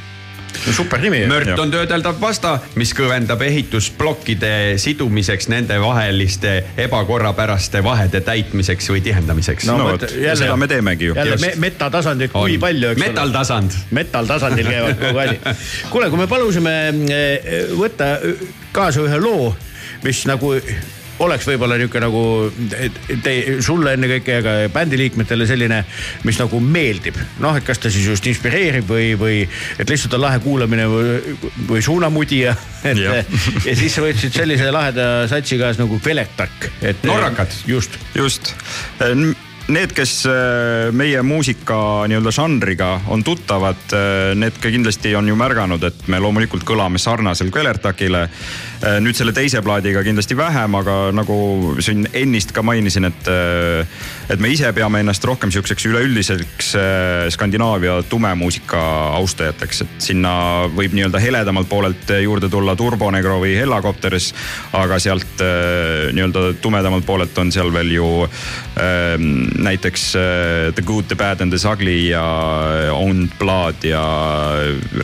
super nimi. mört on töödeldav pasta, mis kõvendab ehitusplokkide sidumiseks nende vaheliste ebakorrapäraste vahede täitmiseks või tihendamiseks. no, no vot, seda me teemegi ju. jälle me, metatasandit kui On. palju, eks ole. Metal-tasand. metal-tasandil käivad kogu asi. <laughs> kuule, kui me palusime eh, võtta kaasa ühe loo, mis nagu oleks võib-olla nihuke nagu te, sulle ennekõike ja ka bändi liikmetele selline, mis nagu meeldib. noh, et kas ta siis just inspireerib või, või et lihtsalt on lahe kuulamine või, või suunamudija. <laughs> et Jah. ja siis sa võtsid sellise laheda satsi kaasa nagu Kvelertak. et Norrakad. just. just. Need, kes äh, meie muusika nii-öelda žanriga on tuttavad, need ka kindlasti on ju märganud, et me loomulikult kõlame sarnaselt Kvelertakile. Nüüd selle teise plaadiga kindlasti vähem, aga nagu siin ennist ka mainisin, et, et me ise peame ennast rohkem sihukeseks üleüldiseks äh, Skandinaavia tumemuusika austajateks, et sinna võib nii-öelda heledamalt poolelt juurde tulla Turbonegro või Hellacopters. aga sealt äh, nii-öelda tumedamalt poolelt on seal veel ju ähm, näiteks äh, The Good, The Bad and The Ugly ja On Blood ja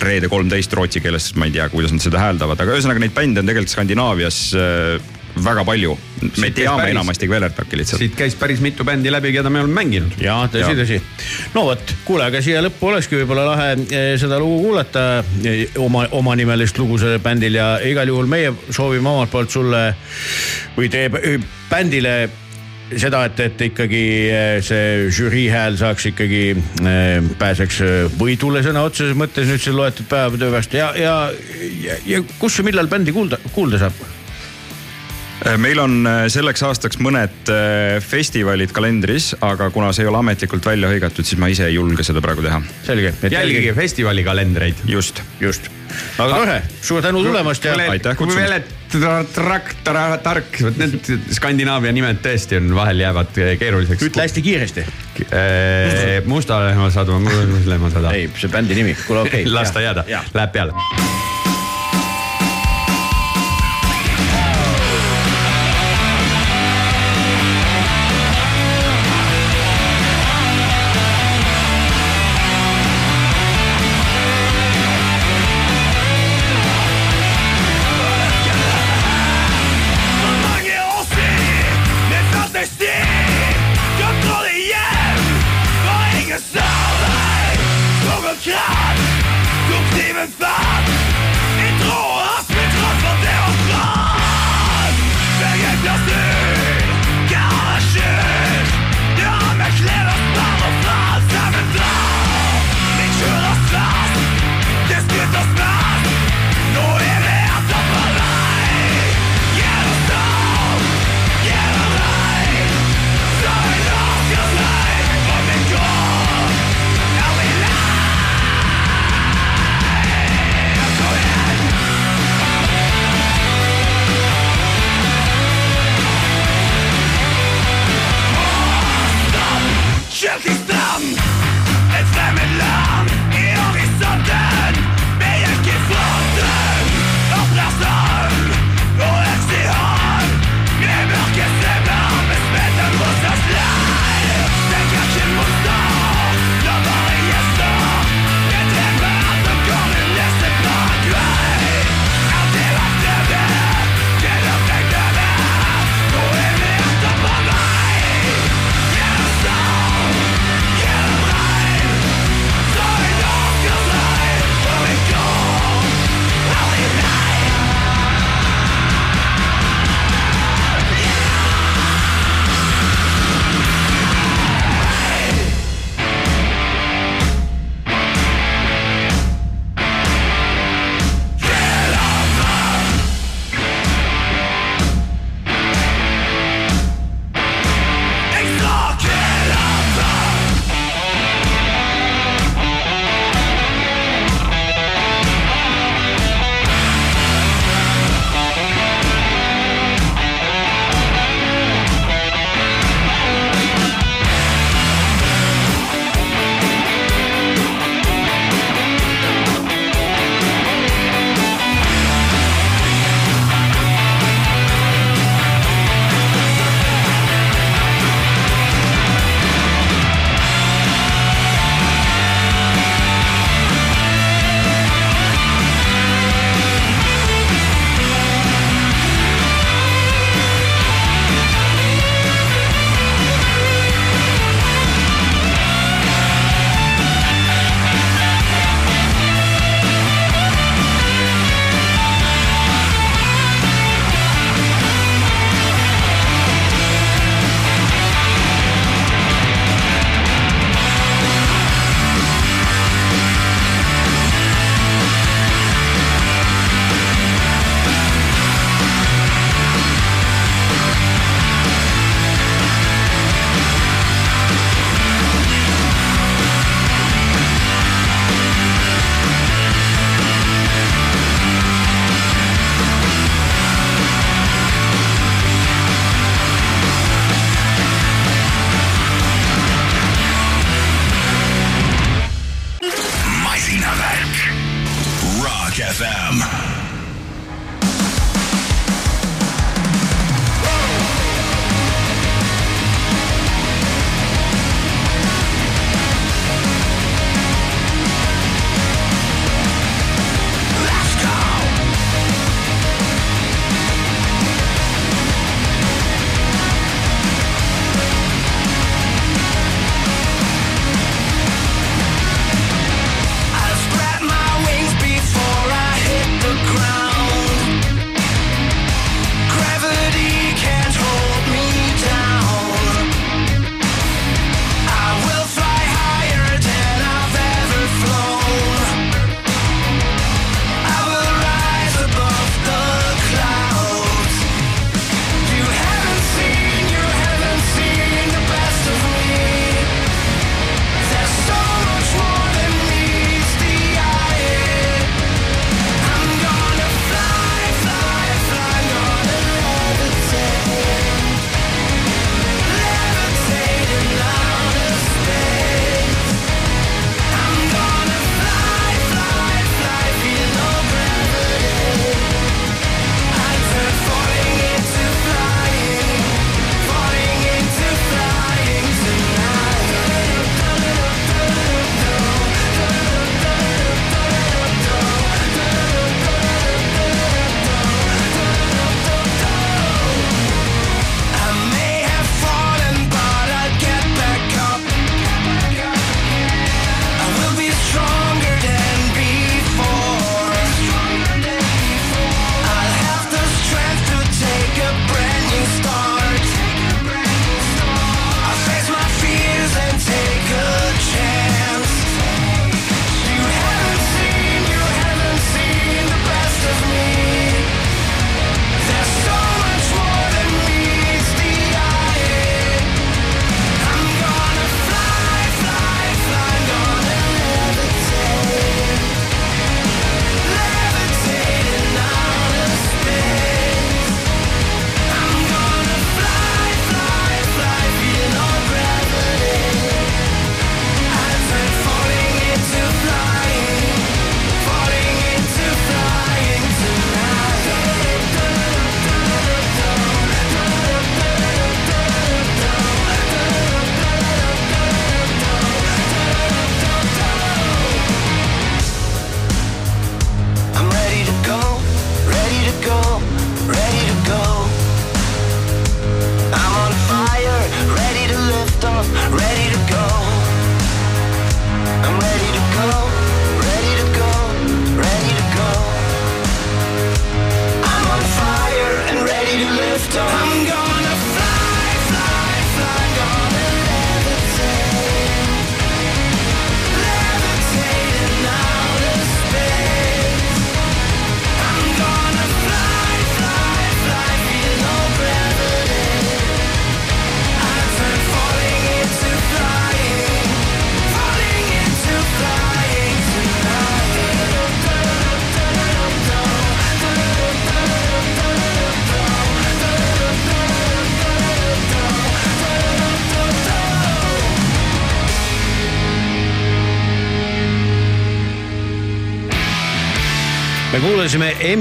Reede kolmteist rootsi keeles, ma ei tea, kuidas nad seda hääldavad, aga ühesõnaga neid bände on tegelikult Skandinaavias äh, väga palju. me Siit teame päris- enamasti Kvelertaki lihtsalt. siit käis päris mitu bändi läbi, keda me oleme mänginud. ja tõsi, tõsi. no vot, kuule, aga siia lõppu olekski võib-olla lahe eh, seda lugu kuulata, oma, omanimelist lugu sellel bändil ja igal juhul meie soovime omalt poolt sulle või teie bändile seda, et, et ikkagi eh, see žürii hääl saaks ikkagi eh, pääseks eh, võidule sõna otseses mõttes nüüd siin loetud päevade pärast ja, ja, ja, ja kus ja millal bändi kuulda, kuulda saab? Meil on selleks aastaks mõned festivalid kalendris, aga kuna see ei ole ametlikult välja hõigatud, siis ma ise ei julge seda praegu teha. selge. jälgige festivali kalendreid. just. just. aga tore, suur tänu tulemast ja. Aitäh kutsumast. Tra- tark, vot need Skandinaavia nimed tõesti on vahel jäävad keeruliseks. ütle hästi kiiresti. Musta lehmasadu, Musta lehmasada. ei, see bändi nimi, kuule okei okay. <laughs> las ta jääda, läheb peale.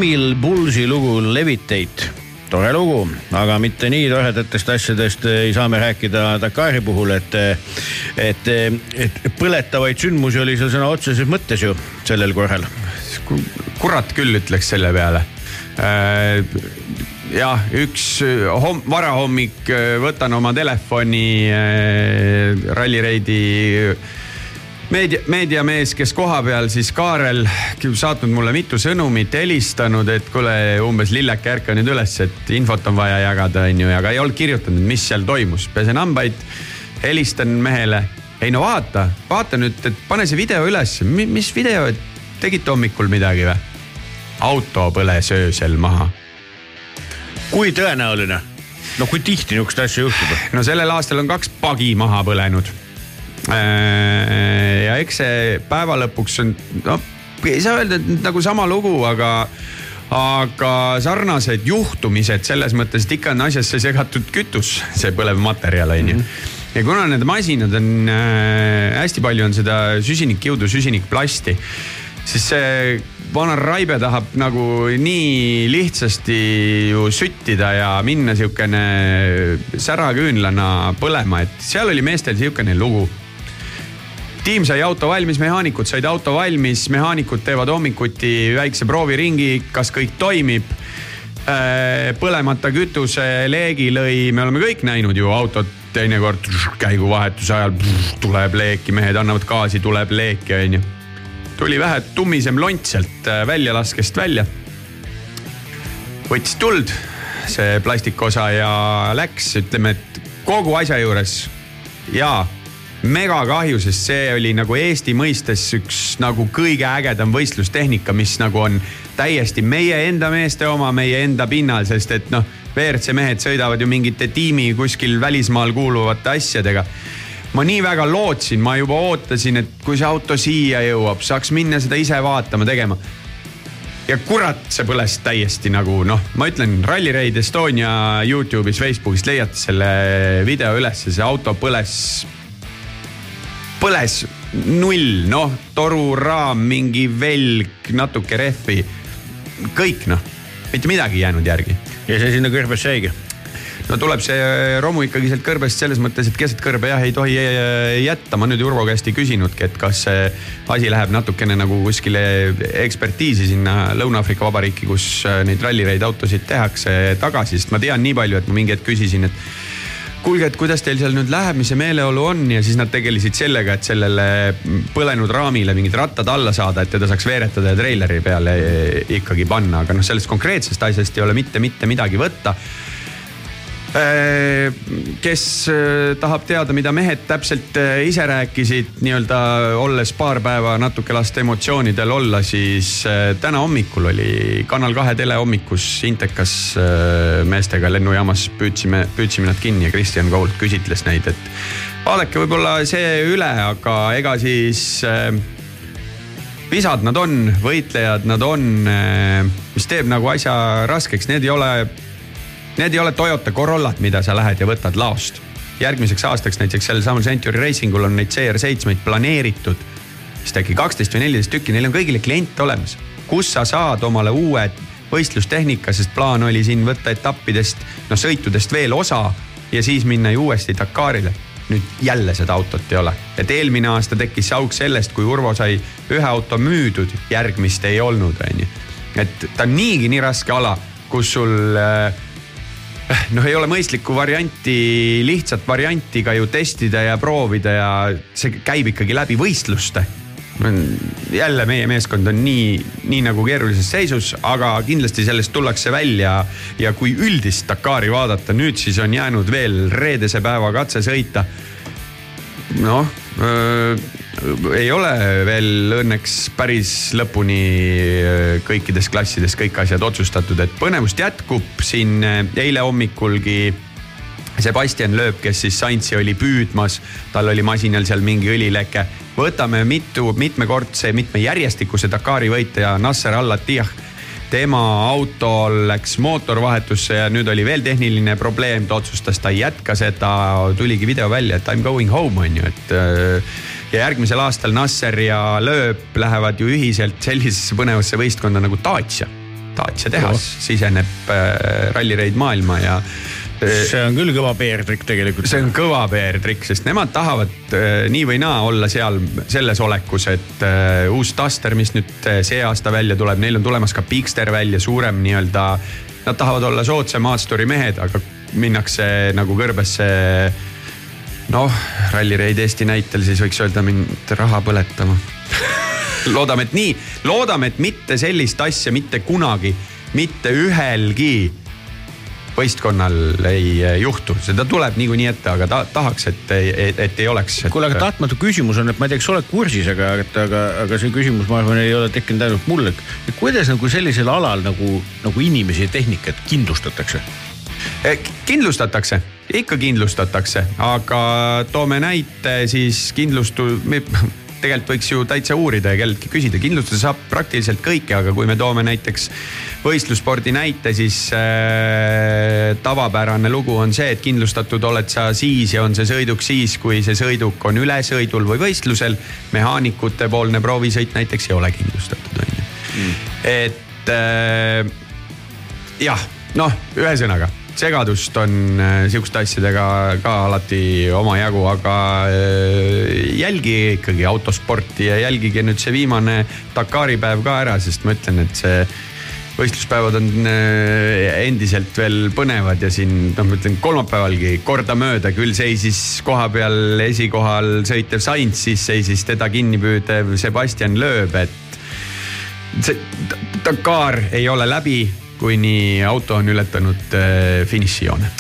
Emil Pulsi lugu Levitate tore lugu, aga mitte nii toredatest asjadest ei saa me rääkida Dakari puhul, et, et, et põletavaid sündmusi oli seal sõna otseses mõttes ju sellel korral. kurat küll ütleks selle peale äh, jah, üks homm, varahommik võtan oma telefoni äh, rallireidi meedia, meediamees, kes kohapeal siis Kaarel saatnud mulle mitu sõnumit, helistanud, et kuule umbes lilleke ärka nüüd üles, et infot on vaja jagada, onju, aga ei olnud kirjutanud, mis seal toimus. pesen hambaid, helistan mehele. ei no vaata, vaata nüüd, et pane see video üles, mis video, et tegite hommikul midagi või? auto põles öösel maha. kui tõenäoline? no kui tihti niisuguseid asju juhtub? no sellel aastal on kaks pagi maha põlenud ja eks see päeva lõpuks on, no ei saa öelda, et nagu sama lugu, aga, aga sarnased juhtumised selles mõttes, et ikka on asjasse segatud kütus, see põlev materjal on ju mm. -hmm. ja kuna need masinad on äh,, hästi palju on seda süsinikkiudu, süsinikplasti, siis see vana Raibe tahab nagu nii lihtsasti ju süttida ja minna siukene säraküünlana põlema, et seal oli meestel siukene lugu tiim sai auto valmis, mehaanikud said auto valmis, mehaanikud teevad hommikuti väikse prooviringi, kas kõik toimib. põlemata kütuseleegi lõi, me oleme kõik näinud ju autot teinekord käiguvahetuse ajal tuleb leeki, mehed annavad gaasi, tuleb leeki, onju. tuli vähe tummisem lont sealt äh, väljalaskest välja. võttis tuld, see plastikosa ja läks, ütleme, et kogu asja juures jaa megakahju, sest see oli nagu Eesti mõistes üks nagu kõige ägedam võistlustehnika, mis nagu on täiesti meie enda meeste oma, meie enda pinnal, sest et noh, WRC mehed sõidavad ju mingite tiimi kuskil välismaal kuuluvate asjadega. ma nii väga lootsin, ma juba ootasin, et kui see auto siia jõuab, saaks minna seda ise vaatama, tegema ja kurat, see põles täiesti nagu noh, ma ütlen, Rally Raid Estonia Youtube'is, Facebookis leiate selle video ülesse, see auto põles põles null, noh, toruraam, mingi velg, natuke rehvi. kõik noh, mitte midagi ei jäänud järgi. ja see sinna kõrbesse jäigi? no tuleb see romu ikkagi sealt kõrbest selles mõttes, et keset kõrbe jah ei tohi äh, jätta. ma nüüd Urvo käest ei küsinudki, et kas see asi läheb natukene nagu kuskile ekspertiisi sinna Lõuna-Aafrika Vabariiki, kus äh, neid rallireid autosid tehakse tagasi, sest ma tean nii palju, et ma mingi hetk küsisin, et kuulge, et kuidas teil seal nüüd läheb, mis see meeleolu on? Ja siis nad tegelesid sellega, et sellele põlenud raamile mingid rattad alla saada, et teda saaks veeretada ja treileri peale ikkagi panna, aga noh, sellest konkreetsest asjast ei ole mitte, mitte midagi võtta kes äh, tahab teada, mida mehed täpselt äh, ise rääkisid, nii-öelda olles paar päeva natuke lasta emotsioonidel olla, siis äh, täna hommikul oli Kanal kahe telehommikus Intekas meestega lennujaamas püüdsime, püüdsime nad kinni ja Kristjan Koult küsitles neid, et vaadake võib-olla see üle, aga ega siis visad nad on, võitlejad nad on, mis teeb nagu asja raskeks, need ei ole Need ei ole Toyota Corollad, mida sa lähed ja võtad laost. järgmiseks aastaks näiteks sellel samal Century Racingul on neid CR7-eid planeeritud vist äkki kaksteist või neliteist tükki, neil on kõigile klient olemas. kus sa saad omale uue võistlustehnika, sest plaan oli siin võtta etappidest, noh sõitudest veel osa ja siis minna ju uuesti Dakarile. nüüd jälle seda autot ei ole, et eelmine aasta tekkis see auk sellest, kui Urvo sai ühe auto müüdud, järgmist ei olnud, onju. et ta on niigi nii raske ala, kus sul äh, <laughs> noh, ei ole mõistlikku varianti, lihtsat varianti ka ju testida ja proovida ja see käib ikkagi läbi võistluste. jälle meie meeskond on nii, nii nagu keerulises seisus, aga kindlasti sellest tullakse välja ja kui üldist Dakari vaadata, nüüd siis on jäänud veel reedese päeva katse sõita. noh ei ole veel õnneks päris lõpuni äh, kõikides klassides kõik asjad otsustatud, et põnevust jätkub siin äh, eile hommikulgi. Sebastian Loeb, kes siis Saintsi oli püüdmas, tal oli masinal seal mingi õlileke. võtame mitu, mitmekordse, mitme järjestikuse Dakari võitja Nasser Al-Attiyah tema autol läks mootorvahetusse ja nüüd oli veel tehniline probleem, ta otsustas, ta ei jätka seda, tuligi video välja, et I m going home on ju, et äh, ja järgmisel aastal Nasser ja Loeb lähevad ju ühiselt sellisesse põnevasse võistkonda nagu Dacia. Dacia tehas siseneb äh, rallireid maailma ja see on küll kõva PR-trikk tegelikult. see on kõva PR-trikk, sest nemad tahavad äh, nii või naa olla seal selles olekus, et äh, uus Duster, mis nüüd äh, see aasta välja tuleb, neil on tulemas ka Bigster välja, suurem nii-öelda. Nad tahavad olla soodsa maasturi mehed, aga minnakse nagu kõrbesse. Noh, Rally Raid Eesti näitel siis võiks öelda mind raha põletama loodame, et nii, loodame, et mitte sellist asja mitte kunagi, mitte ühelgi võistkonnal ei eh, juhtu, seda tuleb niikuinii ette, aga ta tahaks, et, et, et ei oleks et.... kuule, aga tahtmatu küsimus on, et ma ei tea, kas sa oled kursis, aga, aga, aga see küsimus, ma arvan, ei ole tekkinud ainult mulle. et kuidas nagu sellisel alal nagu, nagu inimesi ja tehnikat kindlustatakse? kindlustatakse, ikka kindlustatakse, aga toome näite siis kindlustu-, <laughs> tegelikult võiks ju täitsa uurida ja kelleltki küsida, kindlustada saab praktiliselt kõike, aga kui me toome näiteks võistlusspordi näite, siis äh, tavapärane lugu on see, et kindlustatud oled sa siis ja on see sõiduk siis, kui see sõiduk on ülesõidul või võistlusel. mehaanikute poolne proovisõit näiteks ei ole kindlustatud, on ju. Et äh, jah, noh, ühesõnaga segadust on äh, sihukeste asjadega ka alati omajagu, aga äh, jälgi ikkagi autosporti ja jälgige nüüd see viimane Dakari päev ka ära, sest ma ütlen, et see võistluspäevad on äh, endiselt veel põnevad ja siin noh, ma ütlen kolmapäevalgi kordamööda küll seisis kohapeal esikohal sõitev Sainz, siis seisis teda kinni püüdev Sebastian Loeb, et see Dakar ei ole läbi, kuni auto on ületanud äh, finišijoone.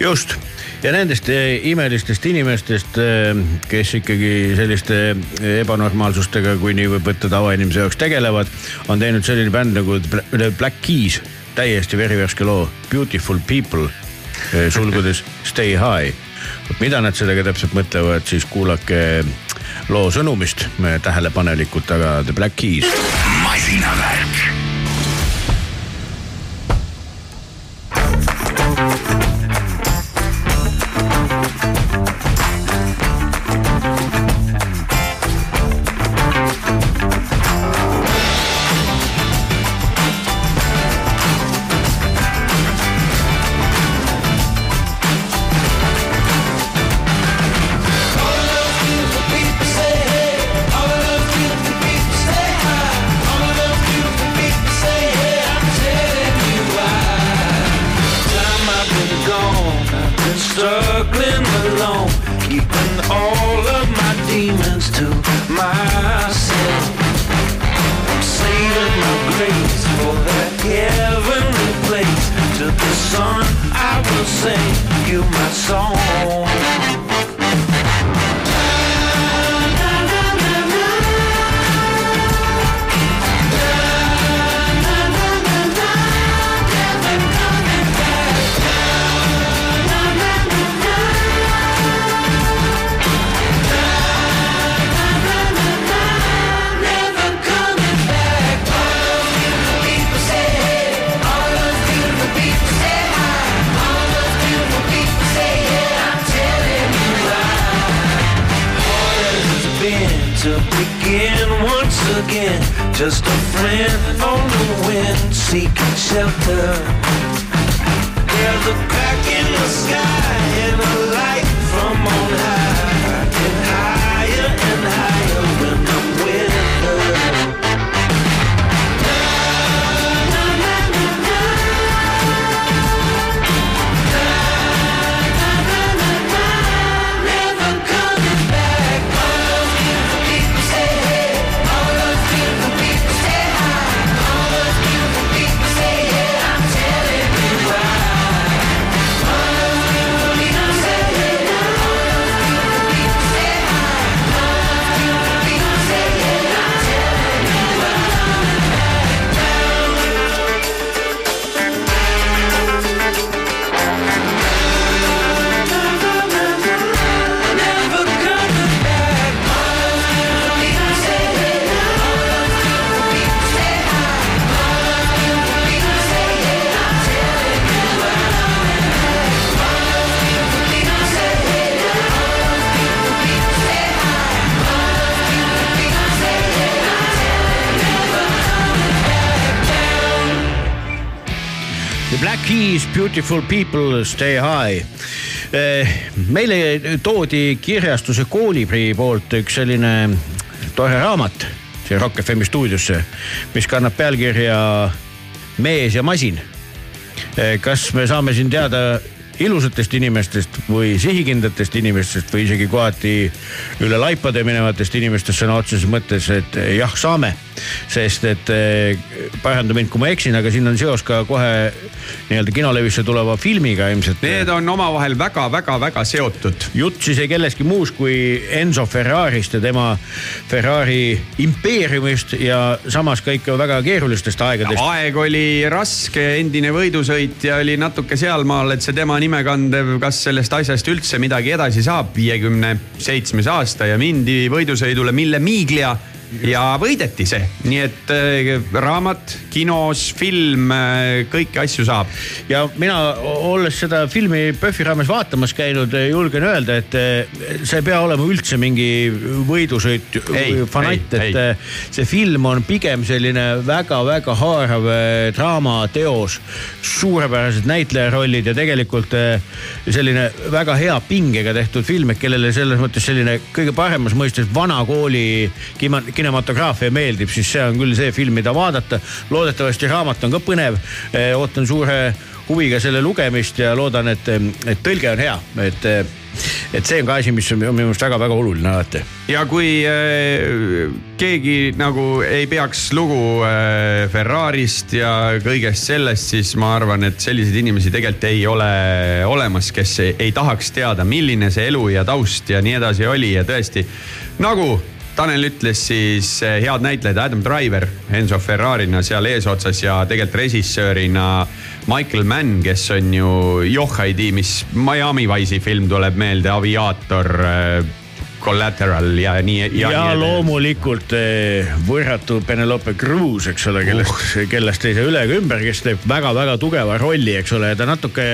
just ja nendest eh, imelistest inimestest, eh, kes ikkagi selliste ebanormaalsustega, kui nii võib võtta tavainimese jaoks tegelevad, on teinud selline bänd nagu The Black Keys, täiesti verivärske loo Beautiful People, sulgudes Stay High. mida nad sellega täpselt mõtlevad, siis kuulake loo sõnumist tähelepanelikult, aga The Black Keys. masinavärk Beautiful People, Stay High. meile toodi kirjastuse Koolibri poolt üks selline tore raamat siia Rock FM stuudiosse, mis kannab pealkirja Mees ja masin. kas me saame siin teada ilusatest inimestest või sihikindlatest inimestest või isegi kohati üle laipade minevatest inimestest sõna otseses mõttes, et jah, saame. Sest et eh, paranda mind, kui ma eksin, aga siin on seos ka kohe nii-öelda kinolevisse tuleva filmiga ilmselt. Need on omavahel väga-väga-väga seotud. jutt siis ei kellestki muus kui Enzo Ferrarist ja tema Ferrari impeeriumist ja samas ka ikka väga keerulistest aegadest. aeg oli raske, endine võidusõitja oli natuke sealmaal, et see tema nime kandev, kas sellest asjast üldse midagi edasi saab, viiekümne seitsmes aasta ja mindi võidusõidule Mille Miglia ja võideti see, nii et äh, raamat, kinos, film, kõiki asju saab. ja mina, olles seda filmi PÖFFi raames vaatamas käinud, julgen öelda, et see ei pea olema üldse mingi võidusõit või fanatt, et ei. see film on pigem selline väga-väga haarav draamateos. suurepärased näitlejarollid ja tegelikult selline väga hea pingega tehtud film, et kellele selles mõttes selline kõige paremas mõistes vana kooli kinematograafia meeldib, siis see on küll see film, mida vaadata. loodetavasti raamat on ka põnev. ootan suure huviga selle lugemist ja loodan, et, et tõlge on hea, et, et see on ka asi, mis on minu meelest väga-väga oluline alati. ja kui äh, keegi nagu ei peaks lugu äh, Ferrarist ja kõigest sellest, siis ma arvan, et selliseid inimesi tegelikult ei ole olemas, kes ei, ei tahaks teada, milline see elu ja taust ja nii edasi oli ja tõesti nagu Tanel ütles siis eh, head näitlejad Adam Driver Enzo Ferrarina seal eesotsas ja tegelikult režissöörina Michael Mann, kes on ju joh ei tea, mis Miami Wice'i film tuleb meelde, Aviaator, Collateral ja nii ja, ja, loomulikult eh, võrratu Penelope Cruz, eks ole, kellest uh., kellest ei saa üle ega ümber, kes teeb väga-väga tugeva rolli, eks ole, ja ta natuke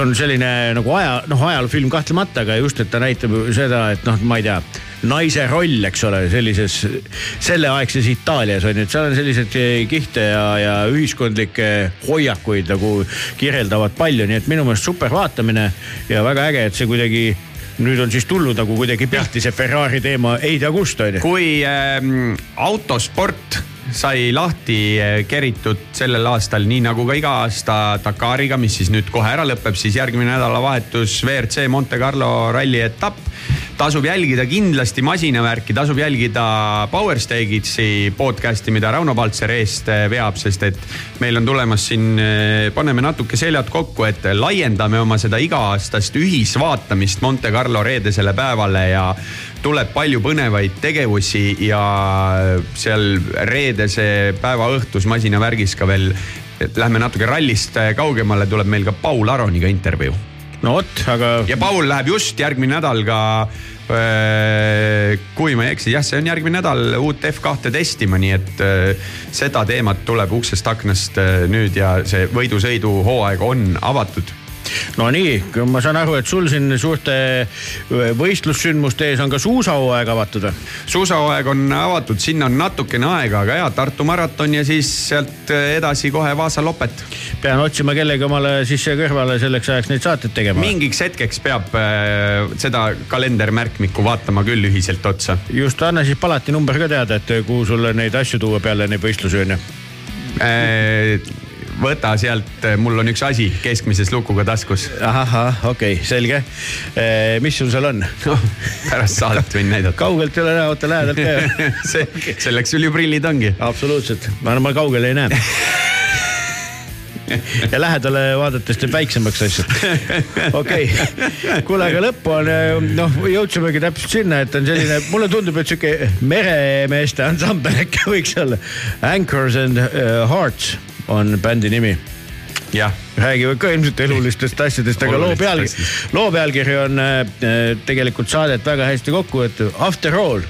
on selline nagu aja, noh, ajaloofilm kahtlemata, aga just, et ta näitab seda, et noh, ma ei tea naise roll, eks ole, sellises selleaegses Itaalias on ju, et seal on selliseid eh, kihte ja, ja ühiskondlikke hoiakuid nagu kirjeldavad palju, nii et minu meelest super vaatamine ja väga äge, et see kuidagi nüüd on siis tulnud nagu kuidagi pihti see Ferrari teema, ei tea kust on ju. kui ähm, autosport sai lahti äh, keritud sellel aastal, nii nagu ka iga aasta Dakariga, mis siis nüüd kohe ära lõpeb, siis järgmine nädalavahetus WRC Monte Carlo ralli etapp. Tasub jälgida kindlasti masinavärki, tasub jälgida Power Stages'i podcast'i, mida Rauno Paltser eest äh, veab, sest et meil on tulemas siin, paneme natuke seljad kokku, et laiendame oma seda iga-aastast ühisvaatamist Monte Carlo reedesele päevale ja tuleb palju põnevaid tegevusi ja seal reedese päeva õhtus masinavärgis ka veel, lähme natuke rallist kaugemale, tuleb meil ka Paul Aroniga intervjuu. No vot, aga. ja Paul läheb just järgmine nädal ka, kui ma ei eksi, jah, see on järgmine nädal uut F2 testima, nii et äh, seda teemat tuleb uksest aknast äh, nüüd ja see võidusõidu hooaeg on avatud no nii, ma saan aru, et sul siin suurte võistlussündmuste ees on ka suusahooaeg avatud või? suusahooaeg on avatud, sinna on natukene aega, aga ja Tartu maraton ja siis sealt edasi kohe Vaasa lopet. pean otsima kellegi omale sisse kõrvale selleks ajaks neid saateid tegema. mingiks hetkeks peab äh, seda kalendermärkmikku vaatama küll ühiselt otsa. just, anna siis palati number ka teada, et kuhu sulle neid asju tuua peale neid võistlusi on ju. Võta sealt, mul on üks asi keskmises lukuga taskus. ahah, okei okay,, selge. mis sul seal on? pärast saadet võin näidata. kaugelt ei ole näha, oota lähedalt ka. <laughs> see, selleks sul ju prillid ongi. absoluutselt, ma ma kaugele ei näe <laughs> ja lähedale vaadates teeb väiksemaks asju. okei okay., kuule, aga lõppu on, noh, jõudsimegi täpselt sinna, et on selline, mulle tundub, et sihuke meremeeste ansambel äkki võiks olla. Anchors and uh, Hearts on bändi nimi jah, räägivad ka ilmselt elulistest asjadest, aga loo pealkiri loo pealkiri on äh, tegelikult saadet väga hästi kokku võetud, After all.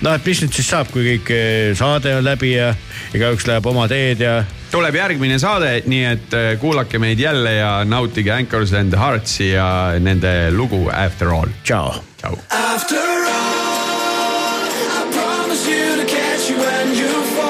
noh, et mis nüüd siis saab, kui kõik äh, saade on läbi ja igaüks läheb oma teed ja tuleb järgmine saade, nii et äh, kuulake meid jälle ja nautige Anchors and Heartsi ja nende lugu After All. tšau. After all, I promise you to catch you when you fall.